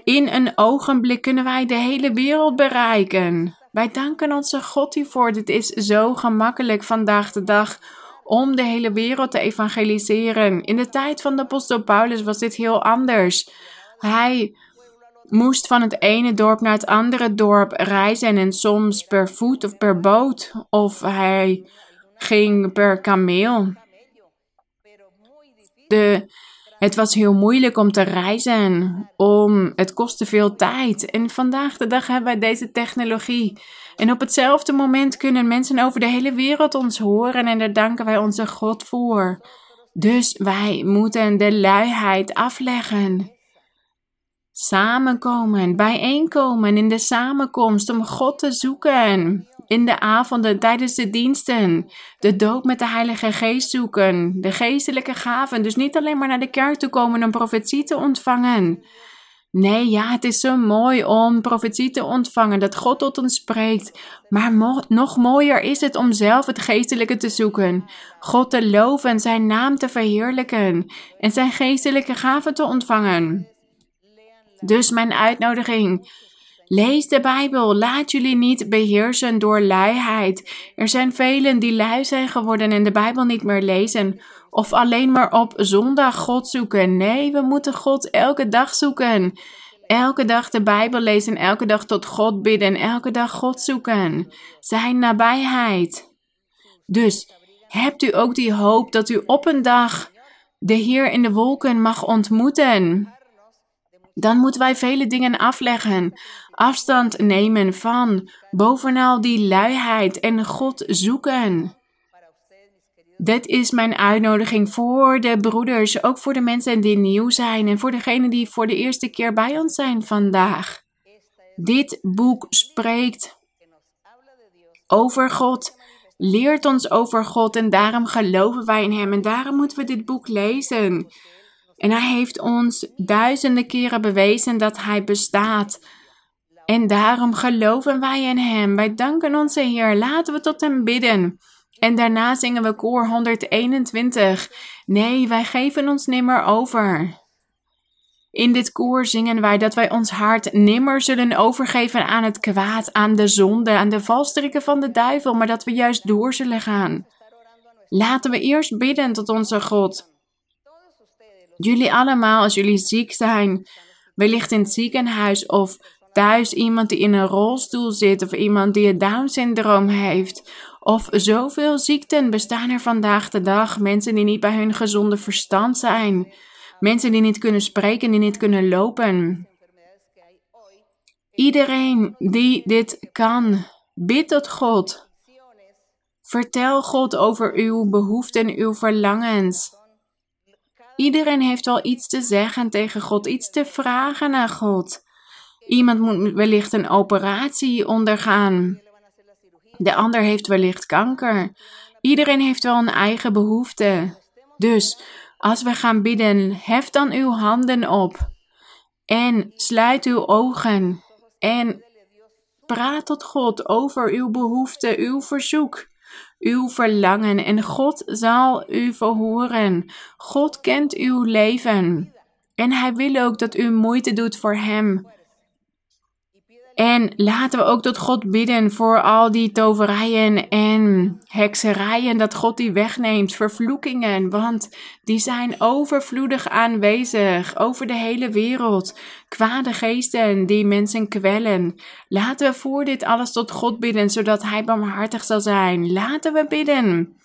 in een ogenblik kunnen wij de hele wereld bereiken. Wij danken onze God hiervoor. Dit is zo gemakkelijk vandaag de dag om de hele wereld te evangeliseren. In de tijd van de apostel Paulus was dit heel anders. Hij moest van het ene dorp naar het andere dorp reizen en soms per voet of per boot of hij ging per kameel. De het was heel moeilijk om te reizen, om, het kostte veel tijd. En vandaag de dag hebben wij deze technologie. En op hetzelfde moment kunnen mensen over de hele wereld ons horen en daar danken wij onze God voor. Dus wij moeten de luiheid afleggen. Samenkomen, bijeenkomen in de samenkomst om God te zoeken in de avonden tijdens de diensten. De doop met de Heilige Geest zoeken. De geestelijke gaven. Dus niet alleen maar naar de kerk te komen om profetie te ontvangen. Nee, ja, het is zo mooi om profetie te ontvangen, dat God tot ons spreekt. Maar nog mooier is het om zelf het geestelijke te zoeken, God te loven, zijn naam te verheerlijken en zijn geestelijke gaven te ontvangen. Dus mijn uitnodiging Lees de Bijbel. Laat jullie niet beheersen door luiheid. Er zijn velen die lui zijn geworden en de Bijbel niet meer lezen. Of alleen maar op zondag God zoeken. Nee, we moeten God elke dag zoeken. Elke dag de Bijbel lezen, elke dag tot God bidden, elke dag God zoeken. Zijn nabijheid. Dus hebt u ook die hoop dat u op een dag de Heer in de wolken mag ontmoeten? Dan moeten wij vele dingen afleggen, afstand nemen van bovenal die luiheid en God zoeken. Dit is mijn uitnodiging voor de broeders, ook voor de mensen die nieuw zijn en voor degenen die voor de eerste keer bij ons zijn vandaag. Dit boek spreekt over God, leert ons over God en daarom geloven wij in Hem en daarom moeten we dit boek lezen. En Hij heeft ons duizenden keren bewezen dat Hij bestaat. En daarom geloven wij in Hem. Wij danken onze Heer. Laten we tot Hem bidden. En daarna zingen we koor 121. Nee, wij geven ons nimmer over. In dit koor zingen wij dat wij ons hart nimmer zullen overgeven aan het kwaad, aan de zonde, aan de valstrikken van de duivel, maar dat we juist door zullen gaan. Laten we eerst bidden tot onze God. Jullie allemaal, als jullie ziek zijn, wellicht in het ziekenhuis of thuis iemand die in een rolstoel zit of iemand die het Down-syndroom heeft of zoveel ziekten bestaan er vandaag de dag. Mensen die niet bij hun gezonde verstand zijn. Mensen die niet kunnen spreken, die niet kunnen lopen. Iedereen die dit kan, bid tot God. Vertel God over uw behoeften en uw verlangens. Iedereen heeft wel iets te zeggen tegen God, iets te vragen aan God. Iemand moet wellicht een operatie ondergaan. De ander heeft wellicht kanker. Iedereen heeft wel een eigen behoefte. Dus als we gaan bidden, hef dan uw handen op en sluit uw ogen en praat tot God over uw behoefte, uw verzoek, uw verlangen en God zal u verhoren. God kent uw leven en Hij wil ook dat u moeite doet voor Hem. En laten we ook tot God bidden voor al die toverijen en hekserijen, dat God die wegneemt, vervloekingen, want die zijn overvloedig aanwezig over de hele wereld. Kwade geesten die mensen kwellen. Laten we voor dit alles tot God bidden, zodat Hij barmhartig zal zijn. Laten we bidden.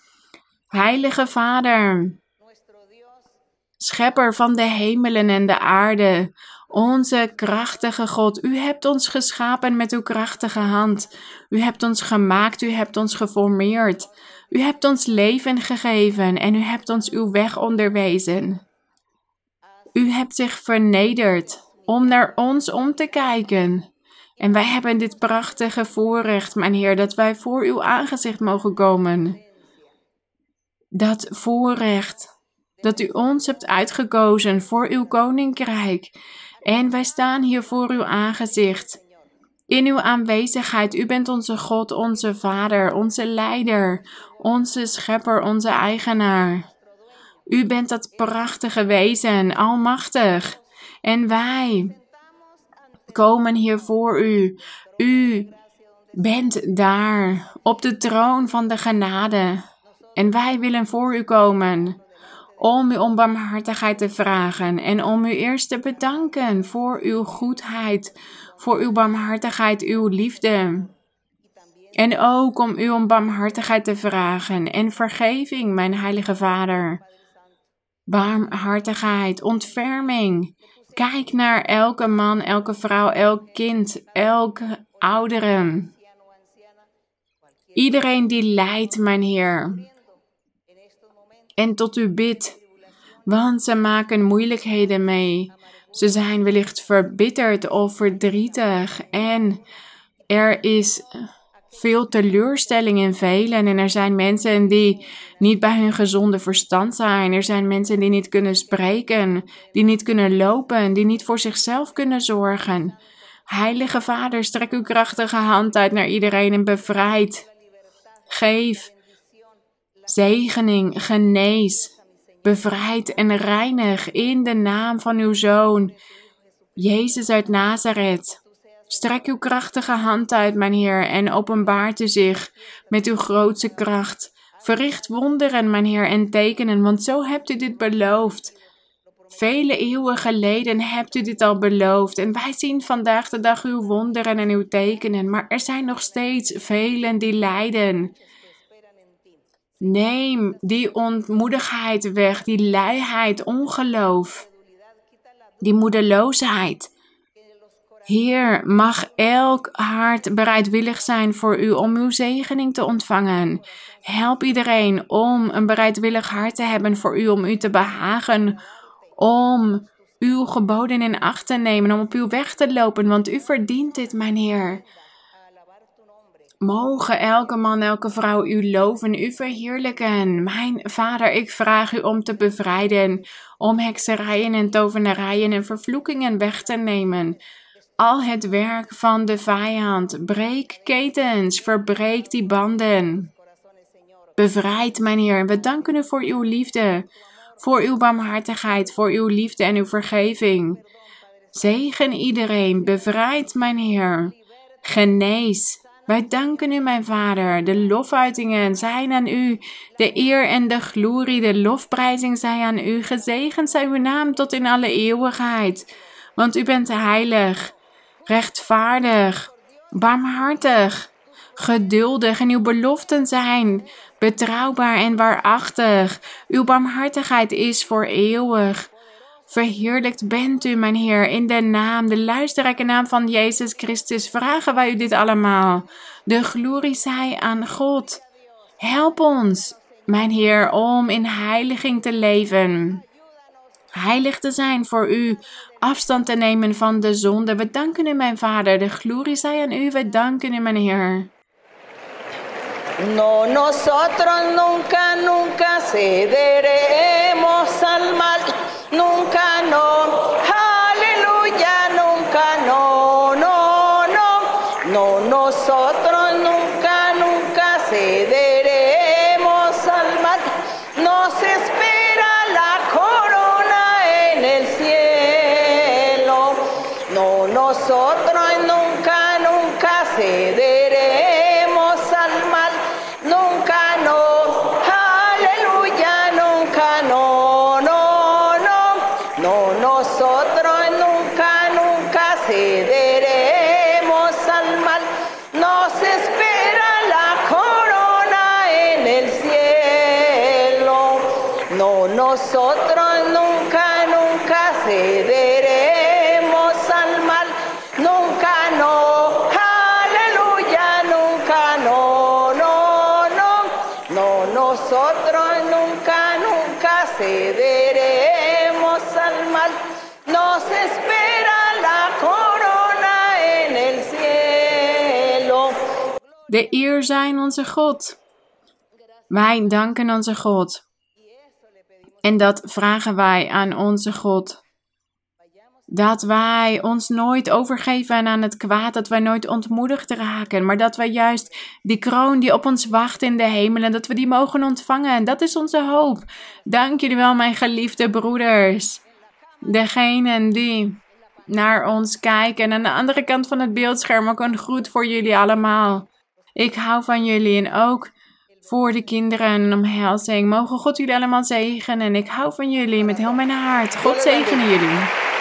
Heilige Vader, Schepper van de hemelen en de aarde, onze krachtige God, u hebt ons geschapen met uw krachtige hand. U hebt ons gemaakt, u hebt ons geformeerd. U hebt ons leven gegeven en u hebt ons uw weg onderwezen. U hebt zich vernederd om naar ons om te kijken. En wij hebben dit prachtige voorrecht, mijn Heer, dat wij voor uw aangezicht mogen komen. Dat voorrecht dat u ons hebt uitgekozen voor uw koninkrijk en wij staan hier voor uw aangezicht. In uw aanwezigheid, u bent onze God, onze Vader, onze Leider, onze Schepper, onze Eigenaar. U bent dat prachtige wezen, almachtig. En wij komen hier voor u. U bent daar op de troon van de genade. En wij willen voor u komen om u om barmhartigheid te vragen en om u eerst te bedanken voor uw goedheid, voor uw barmhartigheid, uw liefde. En ook om u om barmhartigheid te vragen en vergeving, mijn heilige Vader. Barmhartigheid, ontferming. Kijk naar elke man, elke vrouw, elk kind, elke oudere. Iedereen die lijdt, mijn Heer en tot u bid, want ze maken moeilijkheden mee. Ze zijn wellicht verbitterd of verdrietig en er is veel teleurstelling in velen en er zijn mensen die niet bij hun gezonde verstand zijn. Er zijn mensen die niet kunnen spreken, die niet kunnen lopen, die niet voor zichzelf kunnen zorgen. Heilige Vader, strek uw krachtige hand uit naar iedereen en bevrijd. Geef zegening, genees, bevrijd en reinig in de naam van uw Zoon, Jezus uit Nazareth. Strek uw krachtige hand uit, mijn Heer, en openbaart u zich met uw grootste kracht. Verricht wonderen, mijn Heer, en tekenen, want zo hebt u dit beloofd. Vele eeuwen geleden hebt u dit al beloofd. En wij zien vandaag de dag uw wonderen en uw tekenen. Maar er zijn nog steeds velen die lijden. Neem die ontmoedigheid weg, die luiheid, ongeloof, die moedeloosheid. Heer, mag elk hart bereidwillig zijn voor u om uw zegening te ontvangen. Help iedereen om een bereidwillig hart te hebben voor u, om u te behagen, om uw geboden in acht te nemen, om op uw weg te lopen, want u verdient dit, mijn Heer. Mogen elke man, elke vrouw u loven, u verheerlijken. Mijn vader, ik vraag u om te bevrijden, om hekserijen en tovenarijen en vervloekingen weg te nemen. Al het werk van de vijand, breek ketens, verbreek die banden. Bevrijd, mijn Heer, we danken u voor uw liefde, voor uw barmhartigheid, voor uw liefde en uw vergeving. Zegen iedereen, bevrijd, mijn Heer. Genees, wij danken u, mijn Vader. De lofuitingen zijn aan u. De eer en de glorie, de lofprijzing zij aan u. Gezegend zij uw naam tot in alle eeuwigheid. Want u bent heilig, rechtvaardig, barmhartig, geduldig en uw beloften zijn betrouwbaar en waarachtig. Uw barmhartigheid is voor eeuwig. Verheerlijkt bent u, mijn Heer, in de naam, de luisterrijke naam van Jezus Christus, vragen wij u dit allemaal. De glorie zij aan God. Help ons, mijn Heer, om in heiliging te leven. Heilig te zijn voor u, afstand te nemen van de zonde. We danken u, mijn Vader. De glorie zij aan u. We danken u, mijn Heer. No, nosotros nunca, nunca cederemos al De eer zijn onze God. Wij danken onze God. En dat vragen wij aan onze God. Dat wij ons nooit overgeven aan het kwaad, dat wij nooit ontmoedigd raken, maar dat wij juist die kroon die op ons wacht in de hemelen, dat we die mogen ontvangen. Dat is onze hoop. Dank jullie wel, mijn geliefde broeders. Degenen die naar ons kijken. En aan de andere kant van het beeldscherm ook een groet voor jullie allemaal. Ik hou van jullie en ook voor de kinderen een omhelzing. Mogen God jullie allemaal zegenen. En ik hou van jullie met heel mijn hart. God zegene jullie.